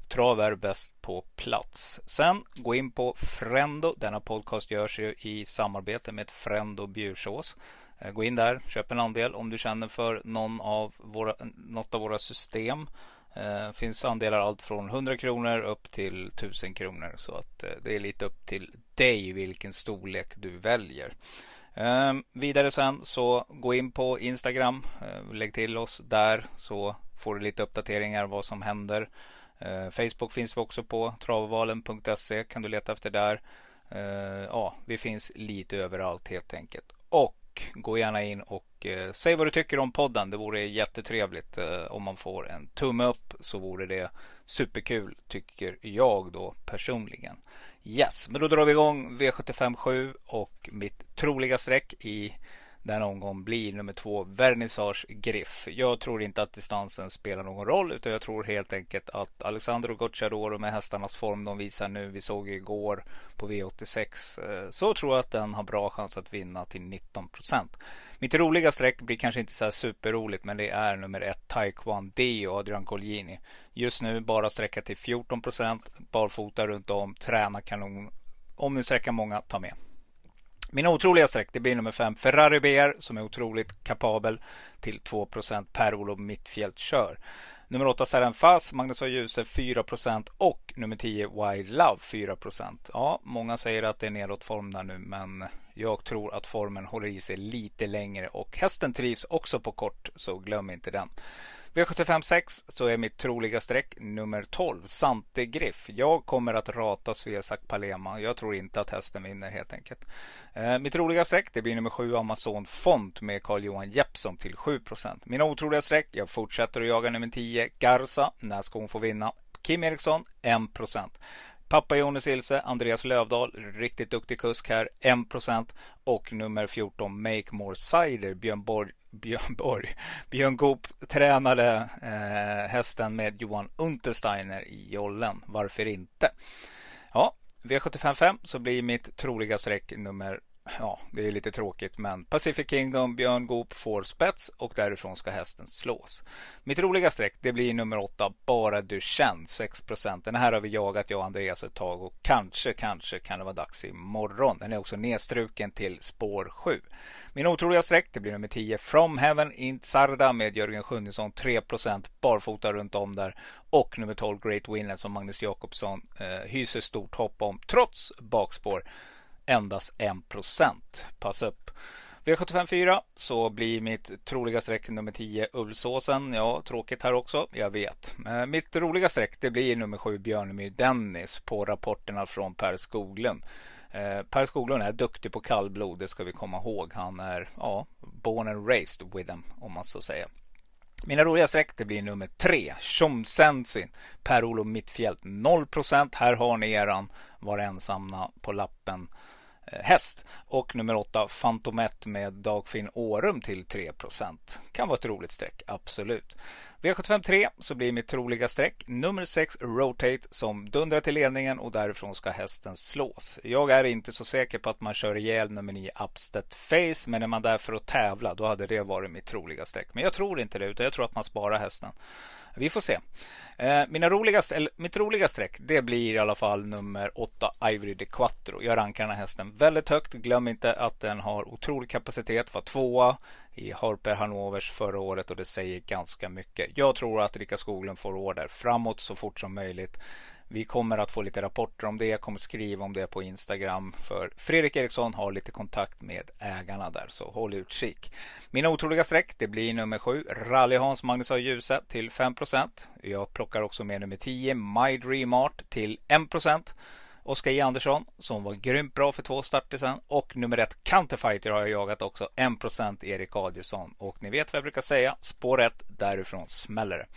trav är bäst på plats. Sen gå in på Frendo. Denna podcast görs ju i samarbete med Frendo Bjursås. Eh, gå in där, köp en andel om du känner för någon av våra, något av våra system. Eh, finns andelar allt från 100 kronor upp till 1000 kronor. Så att eh, det är lite upp till dig vilken storlek du väljer. Eh, vidare sen så gå in på Instagram. Eh, lägg till oss där så får du lite uppdateringar vad som händer. Eh, Facebook finns vi också på. Travvalen.se kan du leta efter där. Eh, ja, vi finns lite överallt helt enkelt. Och gå gärna in och eh, säg vad du tycker om podden. Det vore jättetrevligt eh, om man får en tumme upp så vore det superkul tycker jag då personligen. Yes, men då drar vi igång V757 och mitt troliga streck i den omgången blir nummer två Vernissage Griff. Jag tror inte att distansen spelar någon roll utan jag tror helt enkelt att Alexandro Gocciadoro med hästarnas form de visar nu. Vi såg igår på V86 eh, så tror jag att den har bra chans att vinna till 19 procent. Mitt roliga streck blir kanske inte så här superroligt men det är nummer ett Taekwondo Adrian Colgjini. Just nu bara sträcka till 14 procent. Barfota runt om. Träna kanon. Om ni sträcker många, ta med. Mina otroliga streck det blir nummer 5 Ferrari BR som är otroligt kapabel till 2 Per-Olof Mittfält kör. Nummer 8 Seren Fass, Magnus och Ljuse 4% och nummer 10 Wild Love 4% Ja, många säger att det är nedåtform där nu men jag tror att formen håller i sig lite längre och hästen trivs också på kort så glöm inte den. V75 6 så är mitt troliga streck nummer 12, Sante Griff. Jag kommer att rata Svesak Palema. Jag tror inte att hästen vinner helt enkelt. Eh, mitt troliga streck det blir nummer 7, Amazon Font med Carl-Johan Jeppsson till 7% Mina otroliga streck, jag fortsätter att jaga nummer 10, Garza. När ska hon få vinna? Kim Eriksson 1 Pappa Jonas Ilse, Andreas Lövdahl, riktigt duktig kusk här, 1% och nummer 14 Make More Cider, Björn Borg, Björn Borg, Björn Goop tränade eh, hästen med Johan Untersteiner i jollen. Varför inte? Ja, V755 så blir mitt troliga streck nummer ja, det är lite tråkigt men Pacific Kingdom, Björn Goop får spets och därifrån ska hästen slås. Mitt roliga streck det blir nummer 8, Bara du känns 6% Den här har vi jagat jag och Andreas ett tag och kanske, kanske kan det vara dags imorgon. Den är också nedstruken till spår 7. Min otroliga streck det blir nummer 10, From Heaven in Sarda med Jörgen Sjunnesson, 3% barfota runt om där. Och nummer 12, Great Winner som Magnus Jakobsson eh, hyser stort hopp om trots bakspår endast 1%. Pass upp. V754 så blir mitt troliga streck nummer 10 Ullsåsen. Ja, tråkigt här också, jag vet. Men mitt roliga streck det blir nummer 7 Björnemyr Dennis på rapporterna från Per Skoglund. Eh, per Skoglund är duktig på kallblod, det ska vi komma ihåg. Han är ja, born and raised with them, om man så säger. Mina roliga streck det blir nummer 3, Tjomsensin, Per-Olof Mittfjällt. 0%. Här har ni eran, var ensamma på lappen häst. Och nummer 8 Fantomet med Dagfinn Årum till 3% Kan vara ett roligt streck, absolut. V753 så blir mitt troliga streck nummer 6 Rotate som dundrar till ledningen och därifrån ska hästen slås. Jag är inte så säker på att man kör ihjäl nummer 9 Upstead Face men är man där för att tävla då hade det varit mitt troliga streck. Men jag tror inte det utan jag tror att man sparar hästen. Vi får se. Eh, mina roligaste, eller, mitt roliga streck det blir i alla fall nummer 8 Ivory de Quattro. Jag rankar den här hästen väldigt högt. Glöm inte att den har otrolig kapacitet. Var tvåa i Harper Hanovers förra året och det säger ganska mycket. Jag tror att Rika Skoglund får order framåt så fort som möjligt. Vi kommer att få lite rapporter om det. Jag kommer skriva om det på Instagram. För Fredrik Eriksson har lite kontakt med ägarna där. Så håll utkik. Mina otroliga streck det blir nummer 7. Rally Hans Magnus A. Djuse till 5% Jag plockar också med nummer 10. My Dream Art till 1% Oskar J Andersson som var grymt bra för två starter sen. Och nummer ett Counterfighter har jag jagat också. 1% Erik Adielsson. Och ni vet vad jag brukar säga. Spår 1 därifrån smäller det.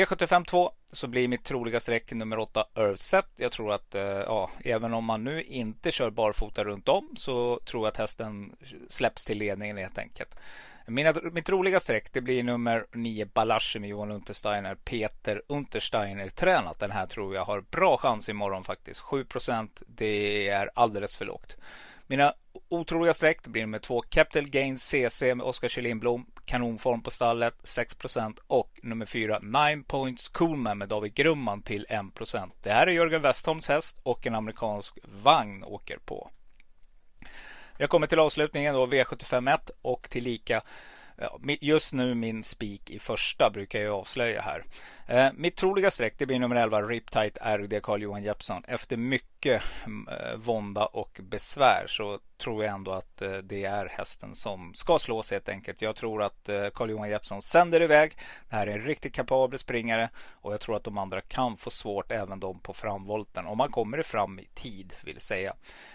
V75 2 så blir mitt troliga streck nummer 8 Earthset. Jag tror att eh, ja, även om man nu inte kör barfota runt om så tror jag att hästen släpps till ledningen helt enkelt. Mina, mitt roliga streck det blir nummer 9 Balashi med Johan Untersteiner. Peter Untersteiner tränat. Den här tror jag har bra chans imorgon faktiskt. 7 det är alldeles för lågt. Mina otroliga streck blir med två Capital Gains CC med Oskar Kjellin Kanonform på stallet 6% och nummer 4 Nine Points Coolman med David Grumman till 1% Det här är Jörgen Westholms häst och en amerikansk vagn åker på. Jag kommer till avslutningen då V751 och tillika Just nu min spik i första brukar jag avslöja här. Eh, mitt troliga streck det blir nummer 11 Riptight RD Carl-Johan Jeppsson. Efter mycket mm, eh, vånda och besvär så tror jag ändå att eh, det är hästen som ska slås helt enkelt. Jag tror att eh, Carl-Johan Jeppsson sänder iväg. Det här är en riktigt kapabel springare och jag tror att de andra kan få svårt även de på framvolten om man kommer fram i tid vill säga.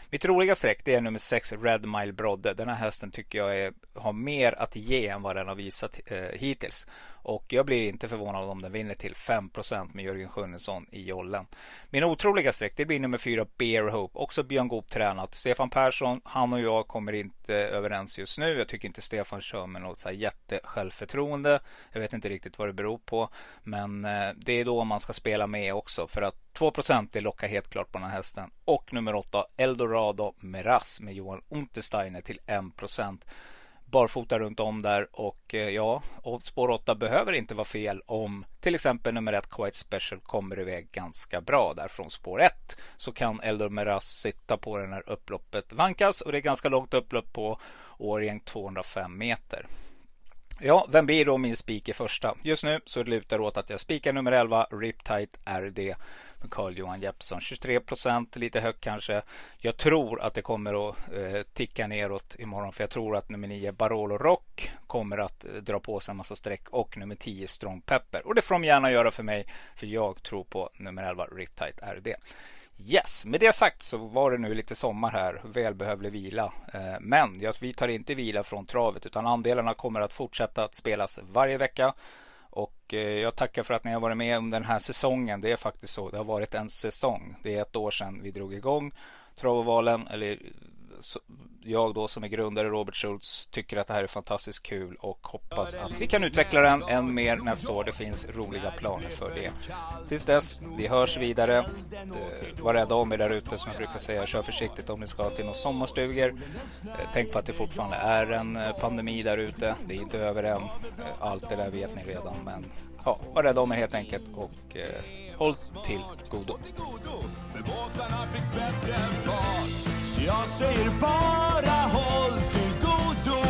Mitt roliga streck det är nummer 6 Red Mile Brodde. Den här hästen tycker jag är, har mer att ge än vad den har visat eh, hittills. Och jag blir inte förvånad om den vinner till till 5 med Jörgen Sjunnesson i jollen. Min otroliga streck det blir nummer 4 Bear Hope. Också Björn Goop tränat. Stefan Persson, han och jag kommer inte överens just nu. Jag tycker inte Stefan kör med något så här jättesjälvförtroende. Jag vet inte riktigt vad det beror på. Men eh, det är då man ska spela med också. För att 2% det lockar helt klart på den här hästen. Och nummer 8 Eldorado Meras med Johan Untersteiner till 1 barfota runt om där och eh, ja, och spår 8 behöver inte vara fel om till exempel nummer 1 Quite Special kommer iväg ganska bra där från spår 1 så kan Eldor Meras sitta på den här upploppet vankas och det är ganska långt upplopp på Årjäng 205 meter. Ja, vem blir då min spik i första? Just nu så lutar det åt att jag spikar nummer 11, Riptide RD med Carl-Johan Jeppsson. 23 procent, lite högt kanske. Jag tror att det kommer att eh, ticka neråt imorgon för jag tror att nummer 9, Barolo Rock, kommer att eh, dra på sig en massa streck och nummer 10, Strong Pepper. Och det får de gärna göra för mig för jag tror på nummer 11, Riptide RD. Yes, med det sagt så var det nu lite sommar här, välbehövlig vila. Eh, men vi tar inte vila från travet utan andelarna kommer att fortsätta att spelas varje vecka. Och eh, jag tackar för att ni har varit med under den här säsongen. Det är faktiskt så, det har varit en säsong. Det är ett år sedan vi drog igång Travovalen, eller jag då som är grundare Robert Schultz tycker att det här är fantastiskt kul och hoppas att vi kan utveckla den än mer nästa år. Det finns roliga planer för det. Tills dess, vi hörs vidare. Eh, var rädda om er där ute som jag brukar säga. Kör försiktigt om ni ska till några sommarstugor. Eh, tänk på att det fortfarande är en eh, pandemi där ute. Det är inte över än. Allt det där vet ni redan. Men ja, var rädda om er helt enkelt och eh, håll till godo. Så jag säger bara håll till godo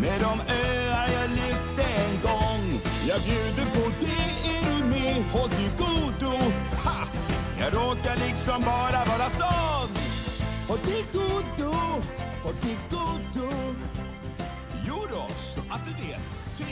med de öar jag lyfte en gång. Jag bjuder på det, är du med? Håll till godo. Ha! Jag råkar liksom bara vara sån. Håll till godo, håll till godo. Jo då, så att du vet.